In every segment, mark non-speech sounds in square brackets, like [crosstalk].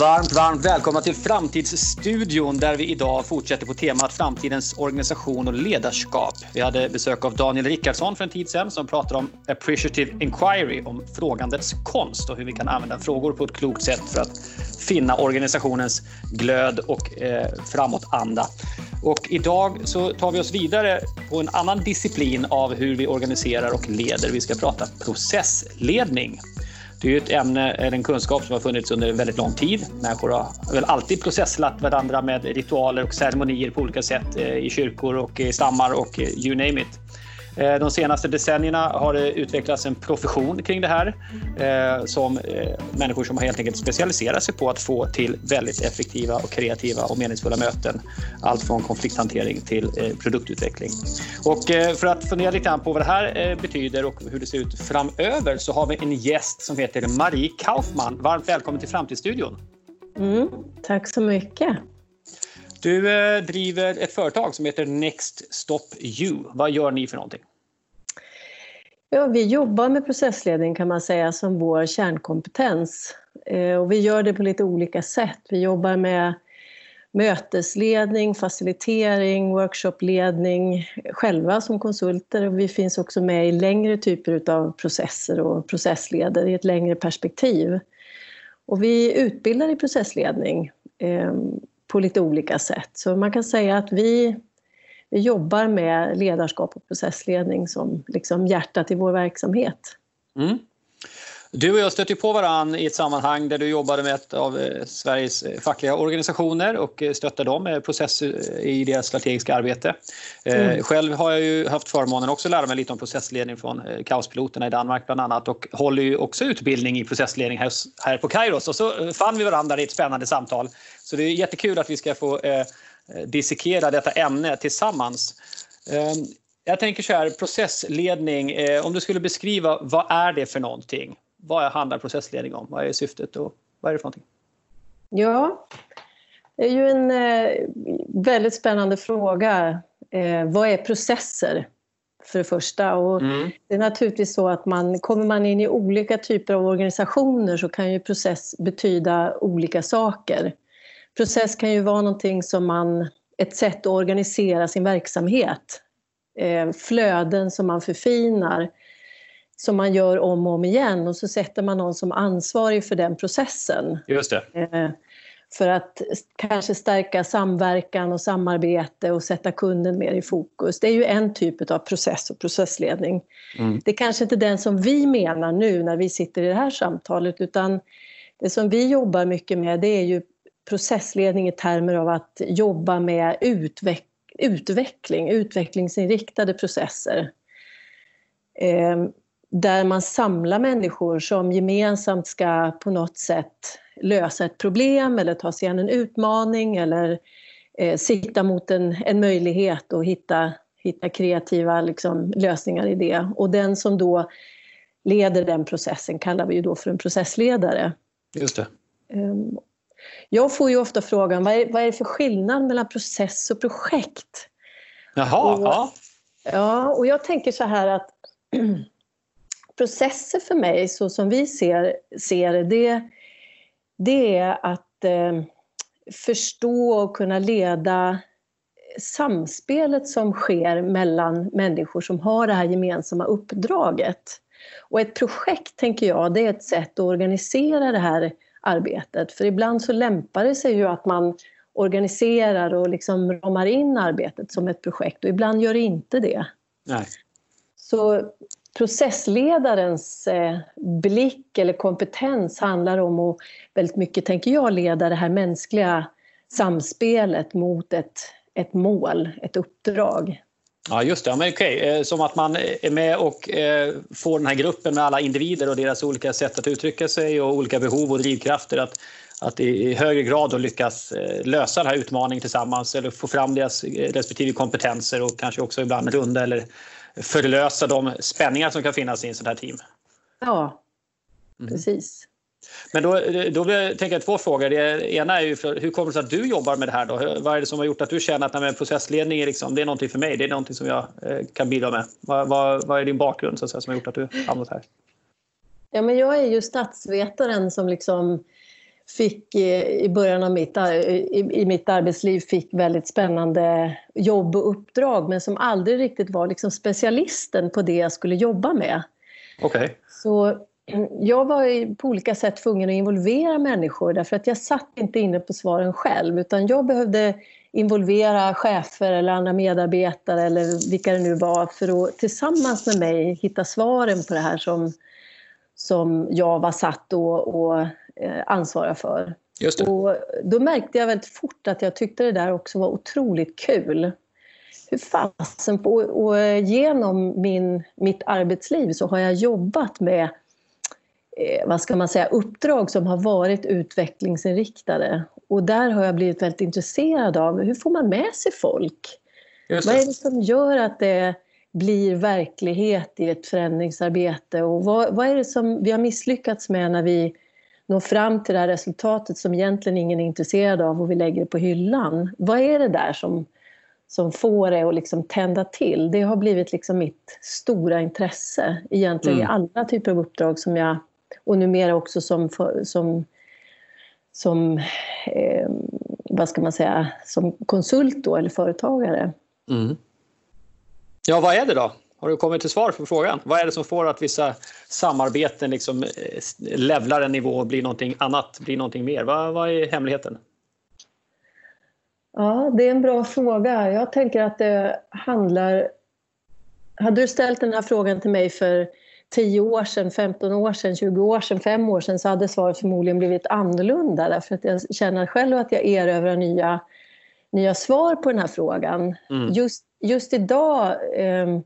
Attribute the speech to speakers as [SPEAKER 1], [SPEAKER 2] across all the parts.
[SPEAKER 1] Varmt, varmt välkomna till Framtidsstudion där vi idag fortsätter på temat framtidens organisation och ledarskap. Vi hade besök av Daniel Rickardsson för en tid sedan som pratade om appreciative inquiry, om frågandets konst och hur vi kan använda frågor på ett klokt sätt för att finna organisationens glöd och eh, framåtanda. Och idag så tar vi oss vidare på en annan disciplin av hur vi organiserar och leder. Vi ska prata processledning. Det är ju ett ämne, eller en kunskap som har funnits under väldigt lång tid. Människor har väl alltid processlat varandra med ritualer och ceremonier på olika sätt eh, i kyrkor och i stammar och eh, you name it. Eh, de senaste decennierna har det utvecklats en profession kring det här eh, som eh, människor som har helt enkelt specialiserat sig på att få till väldigt effektiva och kreativa och meningsfulla möten. Allt från konflikthantering till produktutveckling. Och för att fundera lite grann på vad det här betyder och hur det ser ut framöver så har vi en gäst som heter Marie Kaufman. Varmt välkommen till Framtidsstudion.
[SPEAKER 2] Mm, tack så mycket.
[SPEAKER 1] Du driver ett företag som heter Next Stop You. Vad gör ni för någonting?
[SPEAKER 2] Ja, vi jobbar med processledning kan man säga som vår kärnkompetens. Eh, och vi gör det på lite olika sätt. Vi jobbar med mötesledning, facilitering, workshopledning själva som konsulter. Och vi finns också med i längre typer av processer och processleder i ett längre perspektiv. Och vi utbildar i processledning eh, på lite olika sätt. Så man kan säga att vi, vi jobbar med ledarskap och processledning som liksom hjärtat i vår verksamhet. Mm.
[SPEAKER 1] Du och jag stötte på varann i ett sammanhang där du jobbade med ett av eh, Sveriges eh, fackliga organisationer och eh, stöttade dem med processer i deras strategiska arbete. Mm. Själv har jag ju haft förmånen också att lära mig lite om processledning från kaospiloterna i Danmark bland annat och håller ju också utbildning i processledning här, på Kairos och så fann vi varandra i ett spännande samtal. Så det är jättekul att vi ska få dissekera detta ämne tillsammans. Eh, jag tänker så här, processledning, eh, om du skulle beskriva vad är det för någonting? vad handlar processledning om? Vad är syftet och vad är det för någonting?
[SPEAKER 2] Ja, det är ju en eh, väldigt spännande fråga. Eh, vad är processer? För det första. Och mm. Det är naturligtvis så att man, kommer man in i olika typer av organisationer så kan ju process betyda olika saker. Process kan ju vara någonting som man, ett sätt att organisera sin verksamhet. Eh, flöden som man förfinar som man gör om och om igen och så sätter man någon som ansvarig för den processen.
[SPEAKER 1] Just det. Eh,
[SPEAKER 2] för att kanske stärka samverkan och samarbete och sätta kunden mer i fokus. Det är ju en typ av process och processledning. Mm. Det är kanske inte den som vi menar nu när vi sitter i det här samtalet utan det som vi jobbar mycket med det är ju processledning i termer av att jobba med utveck utveckling, utvecklingsinriktade processer. Eh, där man samlar människor som gemensamt ska på något sätt lösa ett problem eller ta sig an en utmaning eller eh, sikta mot en, en möjlighet och hitta, hitta kreativa liksom, lösningar i det. Och den som då leder den processen kallar vi ju då för en processledare.
[SPEAKER 1] Just det.
[SPEAKER 2] Jag får ju ofta frågan vad är, vad är det för skillnad mellan process och projekt?
[SPEAKER 1] Jaha,
[SPEAKER 2] och,
[SPEAKER 1] ja.
[SPEAKER 2] Ja, och jag tänker så här att [clears throat] processer för mig, så som vi ser, ser det, det är att eh, förstå och kunna leda samspelet som sker mellan människor som har det här gemensamma uppdraget. Och ett projekt, tänker jag, det är ett sätt att organisera det här arbetet. För ibland så lämpar det sig ju att man organiserar och liksom ramar in arbetet som ett projekt och ibland gör det inte det.
[SPEAKER 1] Nej.
[SPEAKER 2] Så processledarens eh, blick eller kompetens handlar om att väldigt mycket, tänker jag, leda det här mänskliga samspelet mot ett, ett mål, ett uppdrag.
[SPEAKER 1] Ja, just det. Ja, men okej. Eh, som att man är med och eh, får den här gruppen med alla individer och deras olika sätt att uttrycka sig och olika behov och drivkrafter att, att i högre grad lyckas lösa den här utmaningen tillsammans eller få fram deras respektive kompetenser och kanske också ibland runda eller förlösa de spänningar som kan finnas i en sån här team.
[SPEAKER 2] Ja, mm. precis.
[SPEAKER 1] Men då, då tänker jag två frågor. Det ena är ju hur kommer det sig att du jobbar med det här? Då? Vad är det som har gjort att du känner att nej, processledning är, liksom, det är någonting för mig? Det är någonting som jag eh, kan bidra med. Vad, vad, vad, är din bakgrund så att säga, som har gjort att du hamnat här?
[SPEAKER 2] Ja, men jag är ju statsvetaren som liksom fick i början av mitt, i, mitt arbetsliv fick väldigt spännande jobb och uppdrag men som aldrig riktigt var liksom specialisten på det jag skulle jobba med.
[SPEAKER 1] Okay.
[SPEAKER 2] Så jag var på olika sätt tvungen att involvera människor därför att jag satt inte inne på svaren själv utan jag behövde involvera chefer eller andra medarbetare eller vilka det nu var för att tillsammans med mig hitta svaren på det här som, som jag var satt att eh, ansvara för.
[SPEAKER 1] Just det.
[SPEAKER 2] Och då märkte jag väldigt fort att jag tyckte det där också var otroligt kul. Hur fasen på, och genom min, mitt arbetsliv så har jag jobbat med eh, vad ska man säga, uppdrag som har varit utvecklingsinriktade. Och där har jag blivit väldigt intresserad av hur får man med sig folk? Vad är det som gör att det blir verklighet i ett förändringsarbete? Och vad, vad är det som vi har misslyckats med när vi når fram till det här resultatet som egentligen ingen är intresserad av och vi lägger det på hyllan? Vad är det där som, som får det att liksom tända till? Det har blivit liksom mitt stora intresse egentligen mm. i alla typer av uppdrag som jag och numera också som, som, som eh, vad ska man säga, som konsult då, eller företagare.
[SPEAKER 1] Mm. Ja, vad är det då? Har du kommit till svar på frågan? Vad är det som får att vissa samarbeten liksom eh, levlar en nivå och blir någonting annat, blir någonting mer? Vad, vad är hemligheten?
[SPEAKER 2] Ja, det är en bra fråga. Jag tänker att det handlar... Hade du ställt den här frågan till mig för 10 år sedan, 15 år sedan, 20 år sedan, 5 år sedan så hade svaret förmodligen blivit annorlunda därför att jag känner själv att jag erövrar nya, nya svar på den här frågan. Mm. Just, just idag eh,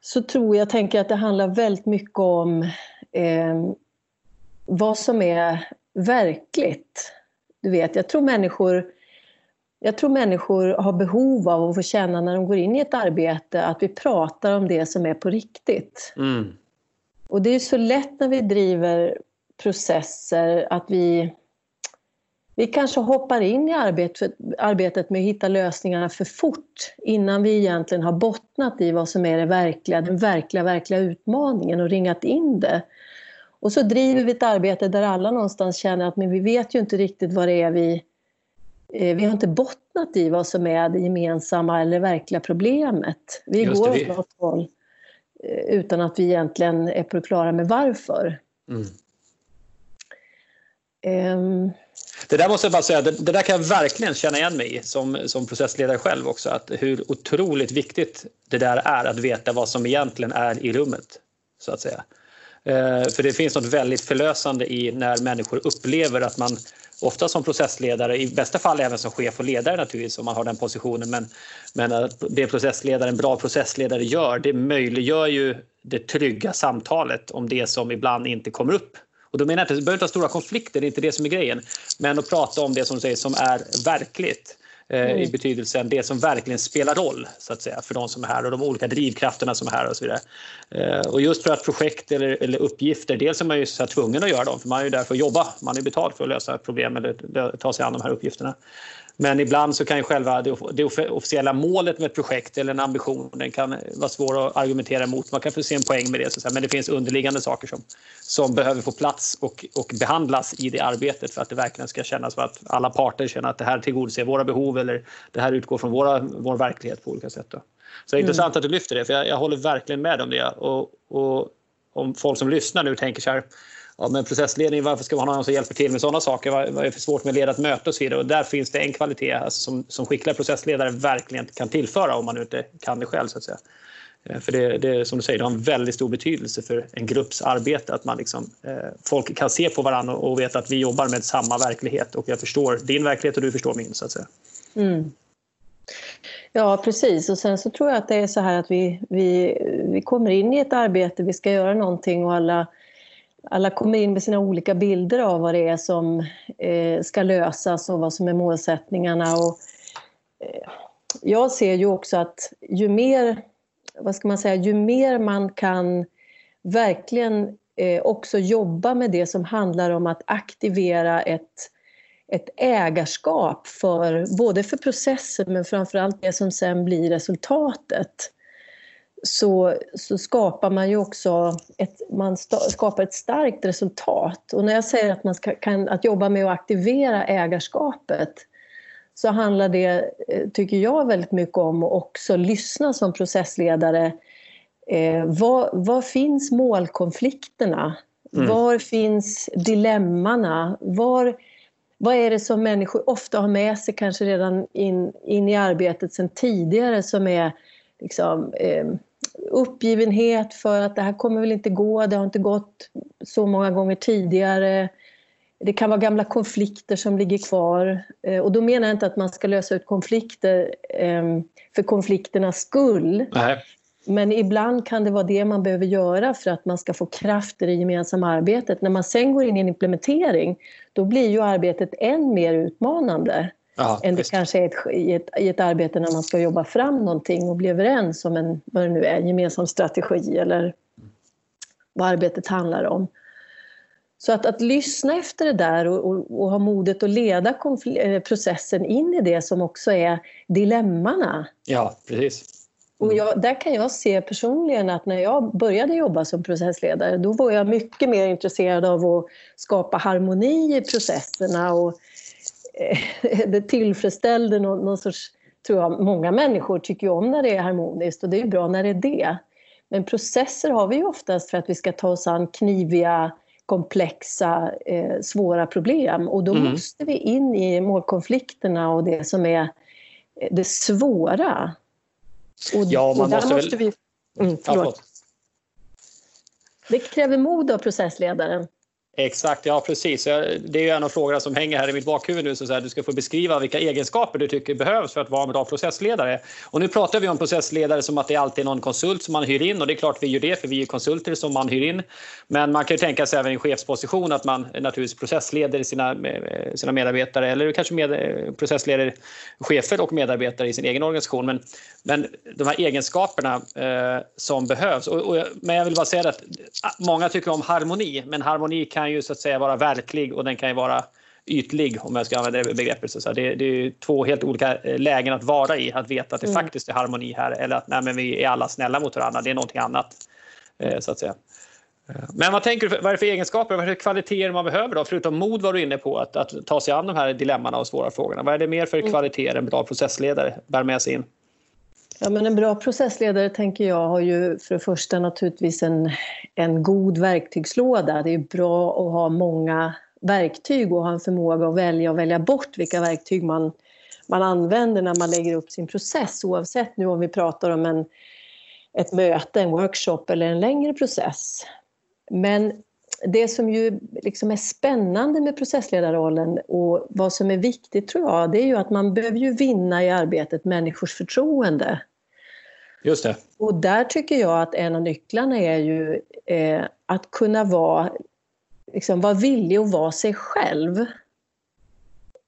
[SPEAKER 2] så tror jag, tänker att det handlar väldigt mycket om eh, vad som är verkligt. Du vet, jag tror människor jag tror människor har behov av att få känna när de går in i ett arbete att vi pratar om det som är på riktigt.
[SPEAKER 1] Mm.
[SPEAKER 2] Och det är så lätt när vi driver processer att vi, vi kanske hoppar in i arbetet, arbetet med att hitta lösningarna för fort innan vi egentligen har bottnat i vad som är det verkliga, den verkliga, verkliga utmaningen och ringat in det. Och så driver vi ett arbete där alla någonstans känner att men vi vet ju inte riktigt vad det är vi vi har inte bottnat i vad som är det gemensamma eller verkliga problemet. Vi Just går åt något håll eh, utan att vi egentligen är på klara med varför.
[SPEAKER 1] Mm. Um, det där måste jag bara säga, det, det, där kan jag verkligen känna igen mig i som, som processledare själv också. Att hur otroligt viktigt det där är att veta vad som egentligen är i rummet. så att säga. Uh, för det finns något väldigt förlösande i när människor upplever att man ofta som processledare, i bästa fall även som chef och ledare naturligtvis om man har den positionen. Men, men att det processledare, en bra processledare gör, det möjliggör ju det trygga samtalet om det som ibland inte kommer upp. Och då menar jag inte, det behöver inte ha stora konflikter, det är inte det som är grejen. Men att prata om det som, säger, som är verkligt. Eh, mm. i betydelsen det som verkligen spelar roll så att säga, för de som är här och de olika drivkrafterna som är här och så vidare. Eh, och just för att projekt eller, eller uppgifter, dels är man ju så tvungen att göra dem för man är ju där för att jobba, man är betald för att lösa problem eller ta sig an de här uppgifterna. Men ibland så kan ju själva det officiella målet med ett projekt eller en ambition den kan vara svår att argumentera emot. Man kan få se en poäng med det, så men det finns underliggande saker som, som behöver få plats och, och behandlas i det arbetet för att det verkligen ska kännas som att alla parter känner att det här tillgodoser våra behov eller det här utgår från våra, vår verklighet på olika sätt. Då. Så det är mm. intressant att du lyfter det, för jag, jag håller verkligen med om det. Och, och om folk som lyssnar nu tänker så här, Ja, men processledning, varför ska man ha någon som hjälper till med sådana saker? Vad, vad är det för svårt med att leda ett möte och så vidare? Och där finns det en kvalitet alltså, som, som skickliga processledare verkligen kan tillföra om man inte kan det själv. Så att säga. Eh, för det, det som du säger, det har en väldigt stor betydelse för en grupps arbete att man liksom, eh, folk kan se på varandra och, och veta att vi jobbar med samma verklighet och jag förstår din verklighet och du förstår min. så att säga.
[SPEAKER 2] Mm. Ja, precis. Och sen så tror jag att det är så här att vi, vi, vi kommer in i ett arbete, vi ska göra någonting och alla alla kommer in med sina olika bilder av vad det är som eh, ska lösas och vad som är målsättningarna. Och, eh, jag ser ju också att ju mer, vad ska man säga, ju mer man kan verkligen eh, också jobba med det som handlar om att aktivera ett, ett ägarskap för både för processen men framförallt det som sen blir resultatet så, så skapar man ju också ett, man skapar ett starkt resultat. Och när jag säger att man ska, kan att jobba med att aktivera ägarskapet så handlar det, eh, tycker jag, väldigt mycket om att också lyssna som processledare. Eh, var, var finns målkonflikterna? Mm. Var finns dilemmana? Var, vad är det som människor ofta har med sig kanske redan in, in i arbetet sen tidigare som är liksom, eh, uppgivenhet för att det här kommer väl inte gå, det har inte gått så många gånger tidigare. Det kan vara gamla konflikter som ligger kvar. Eh, och då menar jag inte att man ska lösa ut konflikter eh, för konflikternas skull. Nej. Men ibland kan det vara det man behöver göra för att man ska få kraft i det gemensamma arbetet. När man sen går in i en implementering, då blir ju arbetet än mer utmanande. Ja, än det visst. kanske är ett, i, ett, i ett arbete när man ska jobba fram någonting och bli överens om en, vad det nu är, en gemensam strategi eller vad arbetet handlar om. Så att, att lyssna efter det där och, och, och ha modet att leda eh, processen in i det som också är dilemmana.
[SPEAKER 1] Ja, precis.
[SPEAKER 2] Mm. Och jag, där kan jag se personligen att när jag började jobba som processledare då var jag mycket mer intresserad av att skapa harmoni i processerna och [laughs] det tillfredsställde någon, någon sorts, tror jag, många människor tycker ju om när det är harmoniskt och det är bra när det är det. Men processer har vi ju oftast för att vi ska ta oss an kniviga komplexa, eh, svåra problem. Och då mm. måste vi in i målkonflikterna och det som är eh, det svåra. Och, ja, man och måste, måste väl... vi... Mm, förlåt. Det kräver mod av processledaren.
[SPEAKER 1] Exakt, ja precis. Det är ju en av frågorna som hänger här i mitt bakhuvud nu. Så att du ska få beskriva vilka egenskaper du tycker behövs för att vara en bra processledare. Och nu pratar vi om processledare som att det alltid är någon konsult som man hyr in och det är klart vi gör det för vi är konsulter som man hyr in. Men man kan ju tänka sig även i chefsposition att man naturligtvis processleder sina, eh, sina medarbetare eller kanske med, eh, processleder chefer och medarbetare i sin egen organisation. Men, men de här egenskaperna eh, som behövs. Och, och, men jag vill bara säga att eh, många tycker om harmoni, men harmoni kan kan ju så att säga vara verklig och den kan ju vara ytlig om jag ska använda det begreppet. Så det, det är två helt olika eh, lägen att vara i. Att veta att det mm. faktiskt är harmoni här eller att nej, men vi är alla snälla mot varandra. Det är någonting annat. Eh, så att säga. Eh, men vad tänker du, vad är det för egenskaper, vad är det för kvaliteter man behöver då? Förutom mod var du inne på, att, att ta sig an de här dilemmana och svåra frågorna. Vad är det mer för mm. kvaliteter en bra processledare bär med sig in?
[SPEAKER 2] Ja, men en bra processledare tänker jag har ju för det första naturligtvis en, en god verktygslåda. Det är bra att ha många verktyg och ha en förmåga att välja och välja bort vilka verktyg man, man använder när man lägger upp sin process oavsett nu om vi pratar om en, ett möte, en workshop eller en längre process. Men det som ju liksom är spännande med processledarrollen och vad som är viktigt tror jag, det är ju att man behöver ju vinna i arbetet människors förtroende.
[SPEAKER 1] Just det.
[SPEAKER 2] Och där tycker jag att en av nycklarna är ju eh, att kunna vara, liksom, vara villig att vara sig själv.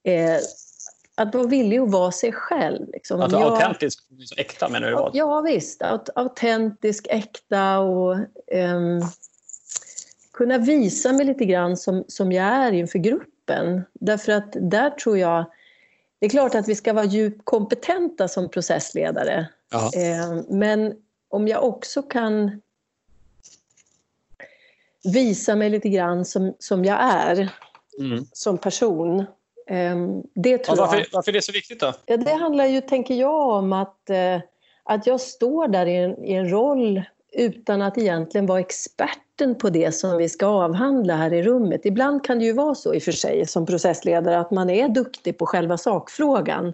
[SPEAKER 2] Eh, att vara villig att vara sig själv. Liksom.
[SPEAKER 1] Att vara jag, autentisk, äkta menar du? Vad?
[SPEAKER 2] Ja visst, autentisk, äkta och um, kunna visa mig lite grann som, som jag är inför gruppen. Därför att där tror jag... Det är klart att vi ska vara djupt kompetenta som processledare. Eh, men om jag också kan visa mig lite grann som, som jag är mm. som person. Eh, det tror
[SPEAKER 1] ja, varför,
[SPEAKER 2] jag.
[SPEAKER 1] Varför är det så viktigt då?
[SPEAKER 2] Ja, det handlar ju, tänker jag, om att, eh, att jag står där i en, i en roll utan att egentligen vara experten på det som vi ska avhandla här i rummet. Ibland kan det ju vara så i och för sig som processledare att man är duktig på själva sakfrågan.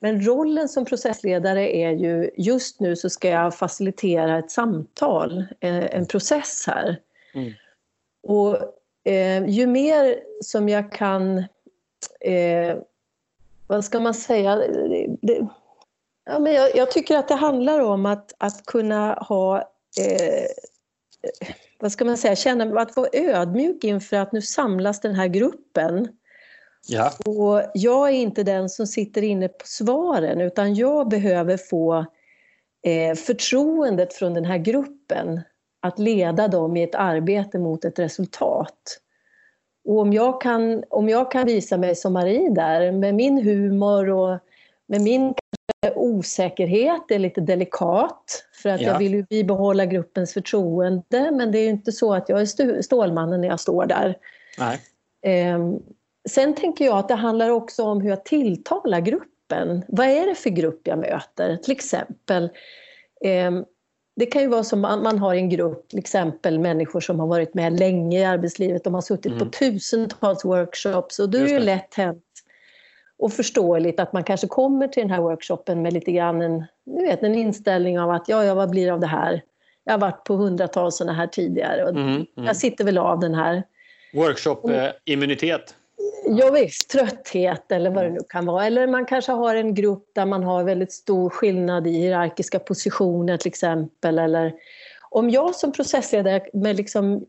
[SPEAKER 2] Men rollen som processledare är ju, just nu så ska jag facilitera ett samtal, eh, en process här. Mm. Och eh, ju mer som jag kan, eh, vad ska man säga, det, Ja, men jag, jag, tycker att det handlar om att, att kunna ha eh, vad ska man säga, känna att vara ödmjuk inför att nu samlas den här gruppen. Ja. Och jag är inte den som sitter inne på svaren utan jag behöver få eh, förtroendet från den här gruppen att leda dem i ett arbete mot ett resultat. Och om jag kan, om jag kan visa mig som Marie där med min humor och Men min osäkerhet är lite delikat för att ja. jag vill ju bibehålla gruppens förtroende men det är ju inte så att jag är Stålmannen när jag står där. Eh, sen tänker jag att det handlar också om hur jag tilltalar gruppen. Vad är det för grupp jag möter? Till exempel eh, det kan ju vara som man, man har en grupp, till exempel människor som har varit med länge i arbetslivet. De har suttit mm. på tusentals workshops och då är det ju lätt hänt och förståeligt att man kanske kommer till den här workshopen med lite grann en, du vet, en inställning av att ja, ja, vad blir det av det här? Jag har varit på hundratals sådana här tidigare och mm, mm. jag sitter väl av den här.
[SPEAKER 1] Workshop-immunitet?
[SPEAKER 2] Eh, ja, visst, trötthet eller vad det nu kan vara. Eller man kanske har en grupp där man har väldigt stor skillnad i hierarkiska positioner till exempel. Eller om jag som processledare med liksom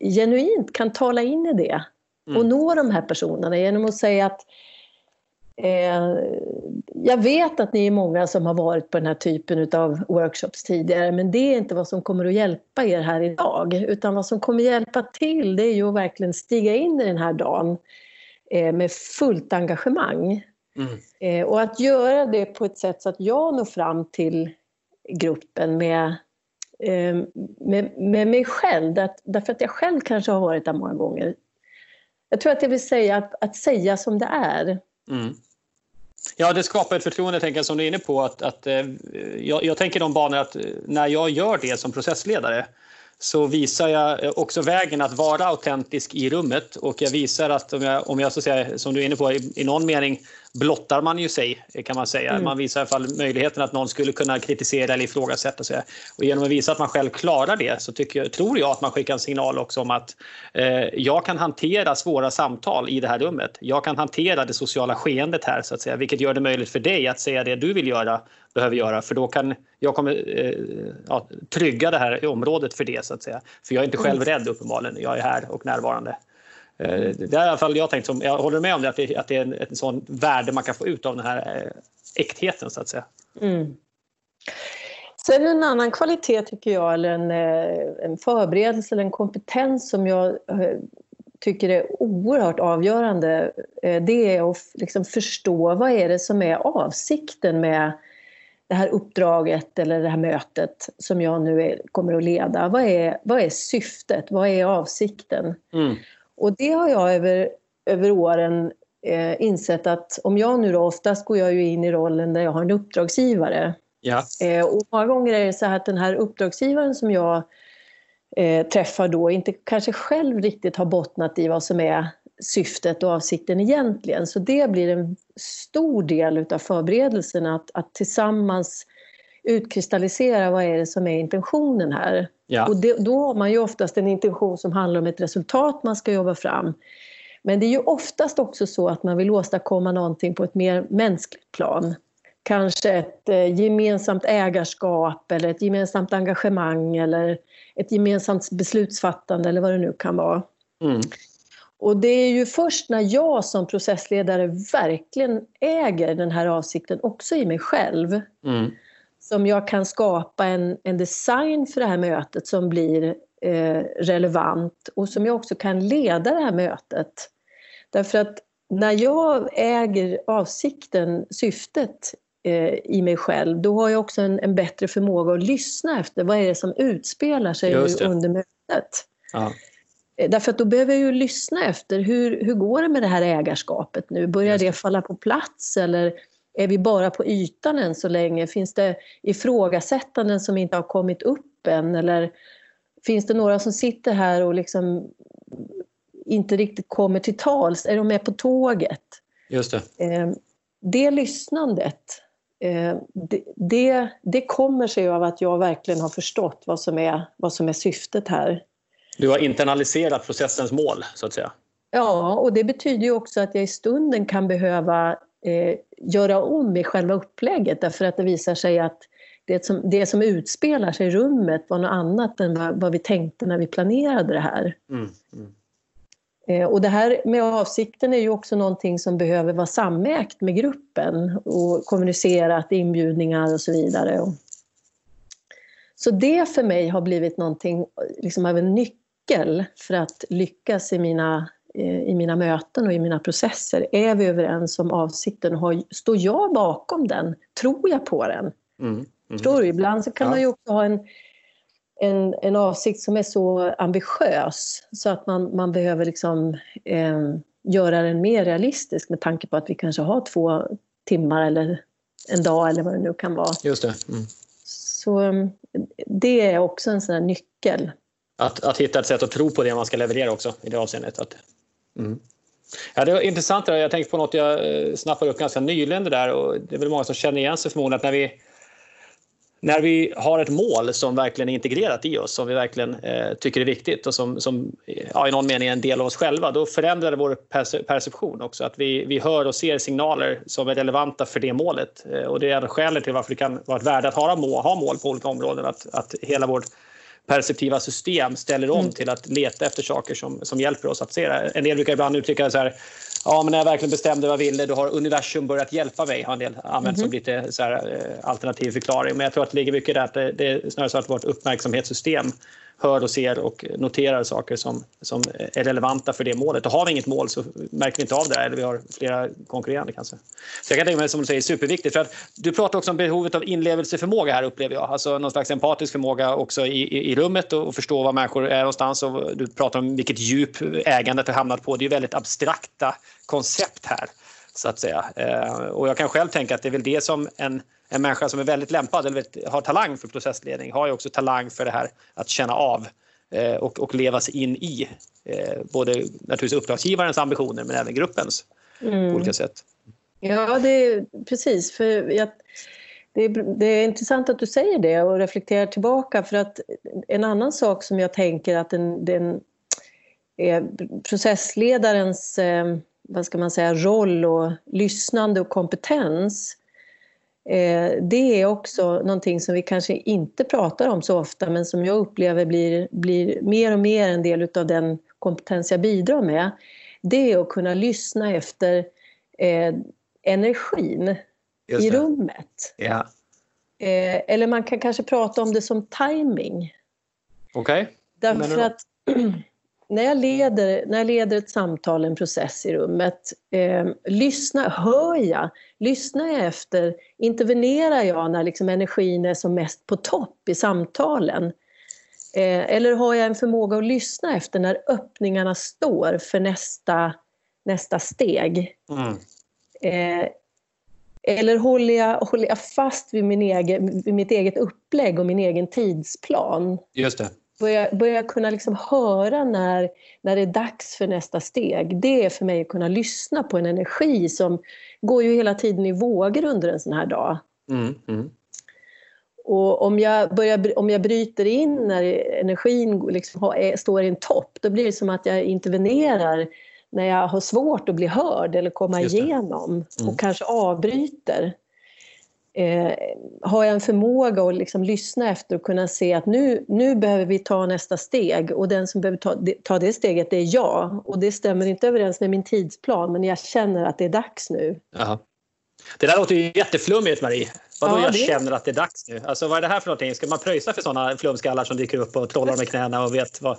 [SPEAKER 2] genuint kan tala in i det och mm. nå de här personerna genom att säga att jag vet att ni är många som har varit på den här typen av workshops tidigare men det är inte vad som kommer att hjälpa er här idag utan vad som kommer hjälpa till det är ju att verkligen stiga in i den här dagen eh, med fullt engagemang. Mm. Eh, och att göra det på ett sätt så att jag når fram till gruppen med, med, med mig själv därför att jag själv kanske har varit där många gånger. Jag tror att jag vill säga att, att säga som det är. Mm.
[SPEAKER 1] Ja, det skapar ett förtroende, tänker jag, som du är inne på. Att, att, eh, jag, jag tänker de banor att eh, när jag gör det som processledare så visar jag eh, också vägen att vara autentisk i rummet och jag visar att om jag, om jag så säga, som du är inne på, i, i någon mening blottar man ju sig kan man säga. Mm. Man visar i alla fall möjligheten att någon skulle kunna kritisera eller ifrågasätta. sig. Och genom att visa att man själv klarar det så tycker tror jag att man skickar en signal också om att eh, jag kan hantera svåra samtal i det här rummet. Jag kan hantera det sociala skeendet här så att säga, vilket gör det möjligt för dig att säga det du vill göra, behöver göra, för då kan jag kommer, eh, ja, trygga det här området för det så att säga. För jag är inte själv mm. rädd uppenbarligen. Jag är här och närvarande. Eh, det är i alla fall jag tänkt som, jag håller med om det, att det, att det är en, en sån värde man kan få ut av den här eh, äktheten så att säga. Mm.
[SPEAKER 2] Sen en annan kvalitet tycker jag, eller en, eh, en förberedelse eller en kompetens som jag tycker är oerhört avgörande, det är att liksom förstå vad är det som är avsikten med det här uppdraget eller det här mötet som jag nu är, kommer att leda. Vad är, vad är syftet? Vad är avsikten? Mm. Och det har jag över, över åren eh, insett att om jag nu då, oftast går jag ju in i rollen där jag har en uppdragsgivare.
[SPEAKER 1] Ja.
[SPEAKER 2] Eh, och många gånger är det så att den här uppdragsgivaren som jag eh, träffar då inte kanske själv riktigt har bottnat i vad som är syftet och avsikten egentligen. Så det blir en stor del utav förberedelsen att, att tillsammans utkristallisera vad är det som är intentionen här.
[SPEAKER 1] Ja.
[SPEAKER 2] Och det, då har man ju oftast en intention som handlar om ett resultat man ska jobba fram. Men det är ju oftast också så att man vill åstadkomma någonting på ett mer mänskligt plan. Kanske ett eh, gemensamt ägarskap eller ett gemensamt engagemang eller ett gemensamt beslutsfattande eller vad det nu kan vara. Mm. Och det är ju först när jag som processledare verkligen äger den här avsikten också i mig själv mm som jag kan skapa en, en design för det här mötet som blir eh, relevant och som jag också kan leda det här mötet. Därför att när jag äger avsikten, syftet eh, i mig själv, då har jag också en, en, bättre förmåga att lyssna efter vad är det som utspelar sig under mötet. Ja. Eh, därför att då behöver jag ju lyssna efter hur, hur går det med det här ägarskapet nu? Börjar det falla på plats eller är vi bara på ytan än så länge? Finns det ifrågasättanden som inte har kommit upp än? Eller finns det några som sitter här och liksom inte riktigt kommer till tals? Är de med på tåget?
[SPEAKER 1] Just det.
[SPEAKER 2] Eh, det lyssnandet, eh, det, det, det kommer sig av att jag verkligen har förstått vad som är, vad som är syftet här.
[SPEAKER 1] Du har internaliserat processens mål, så att säga?
[SPEAKER 2] Ja, och det betyder ju också att jag i stunden kan behöva eh, göra om i själva upplägget därför att det visar sig att det som, det som utspelar sig i rummet var något annat än vad, vad vi tänkte när vi planerade det här. Mm, mm. Eh, och det här med avsikten är ju också någonting som behöver vara samägt med gruppen och kommunicerat, inbjudningar och så vidare. Så det för mig har blivit någonting liksom av en nyckel för att lyckas i mina i mina möten och i mina processer. Är vi överens om avsikten? Har, står jag bakom den? Tror jag på den? Mm. Mm. Förstår du? Ibland så kan ja. man ju också ha en, en, en avsikt som är så ambitiös så att man, man behöver liksom, eh, göra den mer realistisk med tanke på att vi kanske har två timmar eller en dag eller vad det nu kan vara.
[SPEAKER 1] Just det. Mm.
[SPEAKER 2] Så ehm, det är också en sån här nyckel.
[SPEAKER 1] Att, att hitta ett sätt att tro på det man ska leverera också i det avseendet. Att, mm. Ja, det var intressant. Jag tänkte på något jag eh, snappade upp ganska nyligen. Det, där, och det är väl många som känner igen sig förmodligen att när vi när vi har ett mål som verkligen är integrerat i oss, som vi verkligen eh, tycker är viktigt och som, som ja, i någon mening är en del av oss själva, då förändrar det vår perception också. Att vi, vi hör och ser signaler som är relevanta för det målet. Eh, och det är skälet till varför det kan vara ett värde att ha mål, ha mål på olika områden. Att, att hela vårt perceptiva system ställer om mm. till att leta efter saker som, som hjälper oss att se det. En del brukar ibland uttrycka så här, ja men när jag verkligen bestämde vad jag ville då har universum börjat hjälpa mig, har en del använt mm. som mhm. lite så här, eh, alternativ förklaring. Men jag tror att det ligger mycket i det att det, det är snarare så att vårt uppmärksamhetssystem hör och ser och noterar saker som, som är relevanta för det målet. Och har vi inget mål så märker vi inte av det eller vi har flera konkurrerande kanske. Så jag kan tänka mig som du säger superviktigt. För att du pratar också om behovet av inlevelseförmåga här upplever jag. Alltså någon slags empatisk förmåga också i, i, i rummet och, och förstå var människor är någonstans. Och du pratar om vilket djup ägandet har hamnat på. Det är väldigt abstrakta koncept här så att säga. Eh, och jag kan själv tänka att det är väl det som en en människa som är väldigt lämpad eller har talang för processledning har ju också talang för det här att känna av eh, och, och leva sig in i eh, både naturligtvis uppdragsgivarens ambitioner men även gruppens mm. på olika sätt.
[SPEAKER 2] Ja, det är precis. För jag, det, är, det är intressant att du säger det och reflekterar tillbaka för att en annan sak som jag tänker att den, den processledarens vad ska man säga, roll och lyssnande och kompetens Eh, det är också någonting som vi kanske inte pratar om så ofta men som jag upplever blir, blir mer och mer en del av den kompetens jag bidrar med. Det är att kunna lyssna efter eh, energin i rummet.
[SPEAKER 1] Ja.
[SPEAKER 2] Eh, eller man kan kanske prata om det som timing.
[SPEAKER 1] Okej. Okay.
[SPEAKER 2] Därför att [clears throat] när jag, leder, när jag leder ett samtal, en process i rummet, eh, lyssna, hör jag? Lyssnar jag efter? Intervenerar jag när liksom energin är som mest på topp i samtalen? Eh, eller har jag en förmåga att lyssna efter när öppningarna står för nästa, nästa steg? Mm. Eh, eller håller jag, håller jag fast vid, min egen, vid mitt eget upplägg och min egen tidsplan?
[SPEAKER 1] Just det
[SPEAKER 2] börja, börja kunna liksom höra när, när det är dags för nästa steg. Det är för mig att kunna lyssna på en energi som går ju hela tiden i vågor under en sån här dag. Mm, mm. Och om jag, börjar, om jag bryter in när energin liksom har, står i en topp, då blir det som att jag intervenerar när jag har svårt att bli hörd eller komma igenom mm. och kanske avbryter eh, har jag en förmåga att liksom lyssna efter och kunna se att nu, nu behöver vi ta nästa steg och den som behöver ta, ta det steget det är jag. Och det stämmer inte överens med min tidsplan men jag känner att det är dags nu.
[SPEAKER 1] Aha. Det där låter ju jätteflummigt Marie. Vadå ja, jag det... känner att det är dags nu? Alltså vad är det här för någonting? Ska man pröjsa för sådana flumskallar som dyker upp och trollar med knäna och vet vad,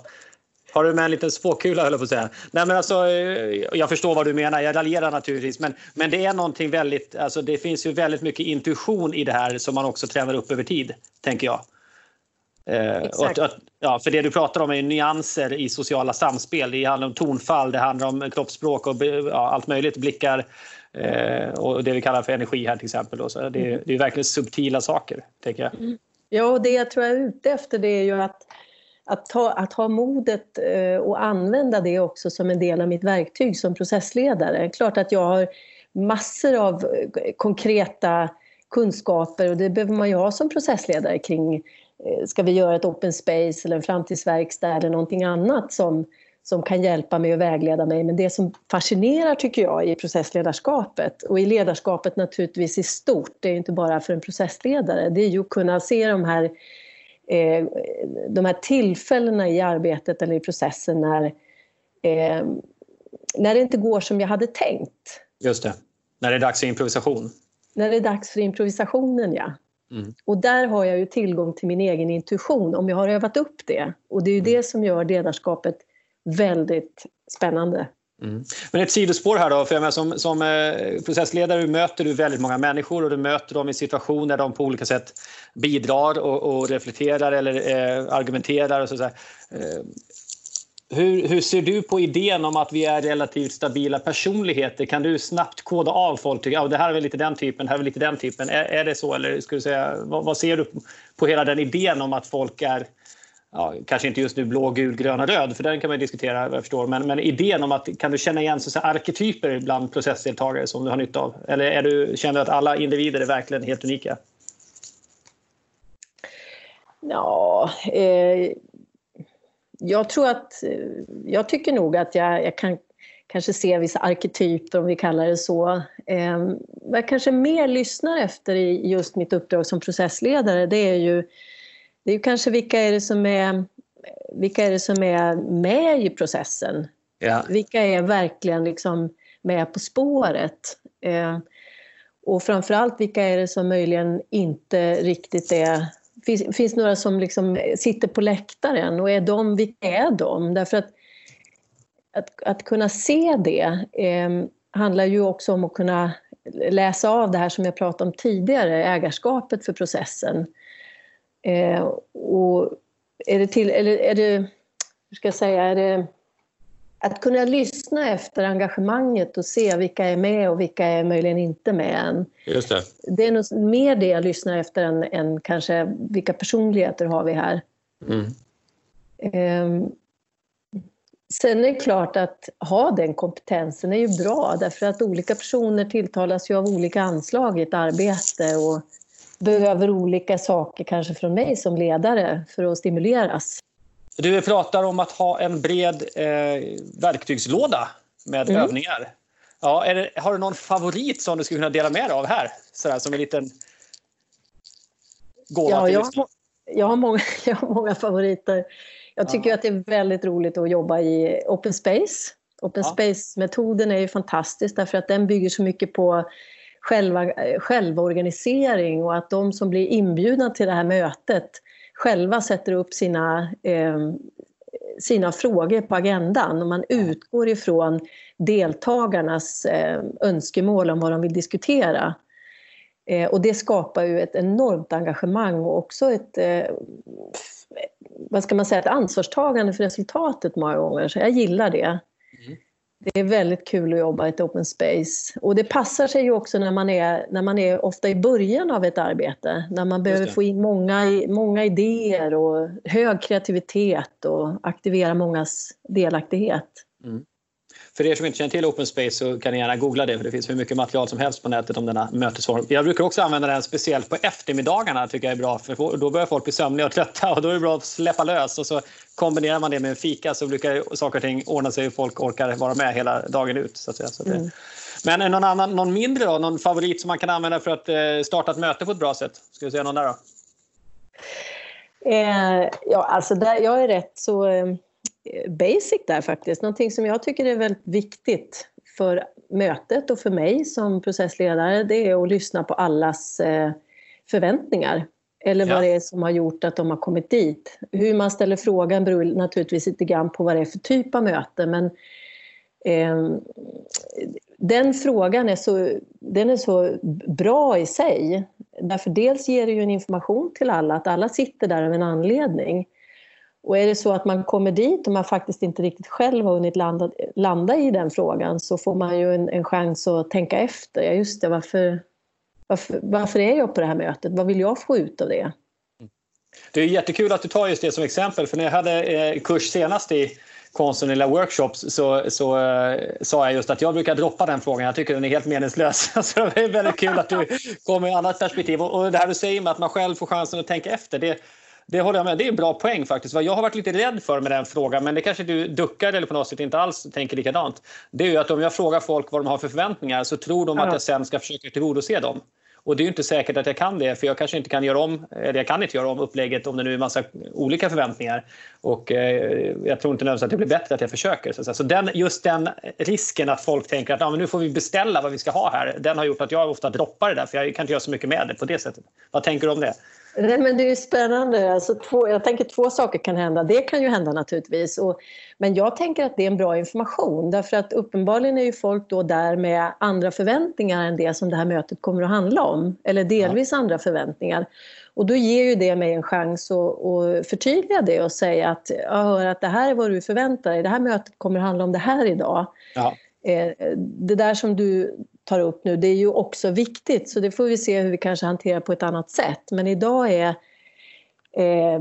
[SPEAKER 1] har du med en liten spåkula höll jag på att säga. Nej, men alltså, eh, jag förstår vad du menar, jag raljerar naturligtvis. Men, men det är någonting väldigt, alltså det finns ju väldigt mycket intuition i det här som man också tränar upp över tid, tänker jag. Eh, att, att, ja, för det du pratar om är nyanser i sociala samspel. Det handlar om tonfall, det handlar om kroppsspråk och ja, allt möjligt. Blickar eh, och det vi kallar för energi här till exempel. Då. Så det, det är verkligen subtila saker, tänker jag. Mm.
[SPEAKER 2] Ja, och det jag tror jag är ute efter det är ju att att, ta, att ha modet eh, och använda det också som en del av mitt verktyg som processledare. Klart att jag har massor av eh, konkreta kunskaper och det behöver man ju ha som processledare kring eh, ska vi göra ett open space eller en framtidsverkstad eller någonting annat som, som kan hjälpa mig och vägleda mig. Men det som fascinerar tycker jag i processledarskapet och i ledarskapet naturligtvis i stort, det är inte bara för en processledare, det är ju att kunna se de här eh, de här tillfällena i arbetet eller i processen när, eh, när det inte går som jag hade tänkt.
[SPEAKER 1] Just det, när det är dags för improvisation.
[SPEAKER 2] När det är dags för improvisationen, ja. Mm. Och där har jag ju tillgång till min egen intuition om jag har övat upp det. Och det är ju mm. det som gör ledarskapet väldigt spännande.
[SPEAKER 1] Mm. Men ett sidospår här då, för jag menar, som, som eh, processledare möter du väldigt många människor och du möter dem i situationer där de på olika sätt bidrar och, och reflekterar eller eh, argumenterar. Och så, så eh, hur, hur, ser du på idén om att vi är relativt stabila personligheter? Kan du snabbt koda av folk? Ja, det här är väl lite den typen, det här är lite den typen. Är, är det så? Eller skulle du säga, vad, vad, ser du på hela den idén om att folk är ja, kanske inte just nu blå, gul, gröna, röd, för den kan man diskutera vad jag förstår. Men, men idén om att kan du känna igen så arketyper bland processdeltagare som du har nytta av? Eller är du, känner du att alla individer är verkligen helt unika?
[SPEAKER 2] Ja, eh, jag tror att, eh, jag tycker nog att jag, jag kan kanske se vissa arketyper, om vi kallar det så. Eh, vad jag kanske mer lyssnar efter i just mitt uppdrag som processledare, det är ju det är kanske vilka är det som är, vilka är, det som är med i processen? Ja. Vilka är verkligen liksom med på spåret? Eh, och framförallt vilka är det som möjligen inte riktigt är... Finns, finns några som liksom sitter på läktaren och är de, vilka är de? Därför att att, att kunna se det eh, handlar ju också om att kunna läsa av det här som jag pratade om tidigare, ägarskapet för processen. Eh, och är det till, eller är det, hur ska jag säga, är det att kunna lyssna efter engagemanget och se vilka är med och vilka är möjligen inte med än.
[SPEAKER 1] Just det.
[SPEAKER 2] det är nog mer det jag lyssnar efter än, än kanske vilka personligheter har vi här. Mm. Eh, sen är det klart att ha den kompetensen är ju bra därför att olika personer tilltalas ju av olika anslag i ett arbete och behöver olika saker kanske från mig som ledare för att stimuleras.
[SPEAKER 1] Du pratar om att ha en bred eh, verktygslåda med mm. övningar. Ja, det, har du någon favorit som du skulle kunna dela med dig av här? Sådär, som en liten gåva
[SPEAKER 2] ja, till jag, jag, har många, [laughs] jag har många favoriter. Jag tycker ja. att det är väldigt roligt att jobba i open space. Open ja. space-metoden är ju fantastisk därför att den bygger så mycket på själva, eh, självorganisering och att de som blir inbjudna till det här mötet själva sätter upp sina, eh, sina frågor på agendan och man utgår ifrån deltagarnas eh, önskemål om vad de vill diskutera. Eh, och det skapar ju ett enormt engagemang och också ett eh, vad ska man säga, ett ansvarstagande för resultatet många gånger. Så jag gillar det. Mm. Det är väldigt kul att jobba i ett open space. Och det passar sig ju också när man är, när man är ofta i början av ett arbete. När man behöver få in många, många idéer och hög kreativitet och aktivera mångas delaktighet. Mm.
[SPEAKER 1] För er som inte känner till Open Space så kan ni gärna googla det för det finns hur mycket material som helst på nätet om denna mötesform. Jag brukar också använda den speciellt på eftermiddagarna tycker jag är bra för då börjar folk bli sömniga och trötta och då är det bra att släppa lös och så kombinerar man det med en fika så brukar saker och ting ordna sig och folk orkar vara med hela dagen ut. Så att säga. Så mm. Men någon, annan, någon mindre då, någon favorit som man kan använda för att eh, starta ett möte på ett bra sätt? Ska vi säga någon där då?
[SPEAKER 2] Eh, ja, alltså där, jag är rätt så eh, basic där faktiskt. Någonting som jag tycker är väldigt viktigt för mötet och för mig som processledare, det är att lyssna på allas eh, förväntningar. Eller vad ja. det är som har gjort att de har kommit dit. Hur man ställer frågan beror naturligtvis lite grann på vad det är för typ av möte men eh, den frågan är så, den är så bra i sig. Därför dels ger det ju en information till alla, att alla sitter där av en anledning. Och är det så att man kommer dit och man faktiskt inte riktigt själv har hunnit landa, landa i den frågan så får man ju en, en chans att tänka efter. Ja, just det, varför, varför, varför är jag på det här mötet? Vad vill jag få ut av det?
[SPEAKER 1] Det är jättekul att du tar just det som exempel. För när jag hade eh, kurs senast i konstnärliga workshops så, så uh, sa jag just att jag brukar droppa den frågan. Jag tycker den är helt meningslös. [laughs] Så det är väldigt kul att du kommer med ett annat perspektiv. Och, och det här du säger med att man själv får chansen att tänka efter. Det, det håller jag med. Det är en bra poäng faktiskt. Vad jag har varit lite rädd för med den frågan, men det kanske du duckar eller på något sätt inte alls tänker likadant. Det är ju att om jag frågar folk vad de har för förväntningar så tror de att jag sen ska försöka tillgodose dem. Och det är inte säkert att jag kan det, för jag kanske inte kan göra om, eller jag kan inte göra om upplägget om det nu är massa olika förväntningar. Och eh, jag tror inte nödvändigtvis att det blir bättre att jag försöker. Så, så den, just den risken att folk tänker att ah, men nu får vi beställa vad vi ska ha här, den har gjort att jag ofta droppar det där, för jag kan inte göra så mycket med det på det sättet. Vad tänker du om det?
[SPEAKER 2] Nej, men det är spännande. Alltså, två, jag tänker två saker kan hända. Det kan ju hända naturligtvis. Och, men jag tänker att det är en bra information därför att uppenbarligen är ju folk då där med andra förväntningar än det som det här mötet kommer att handla om. Eller delvis ja. andra förväntningar. Och då ger ju det mig en chans att, att förtydliga det och säga att jag hör att det här är vad du förväntar dig. Det här mötet kommer att handla om det här idag. Ja. Eh, det där som du tar upp nu, det är ju också viktigt så det får vi se hur vi kanske hanterar på ett annat sätt. Men idag är eh,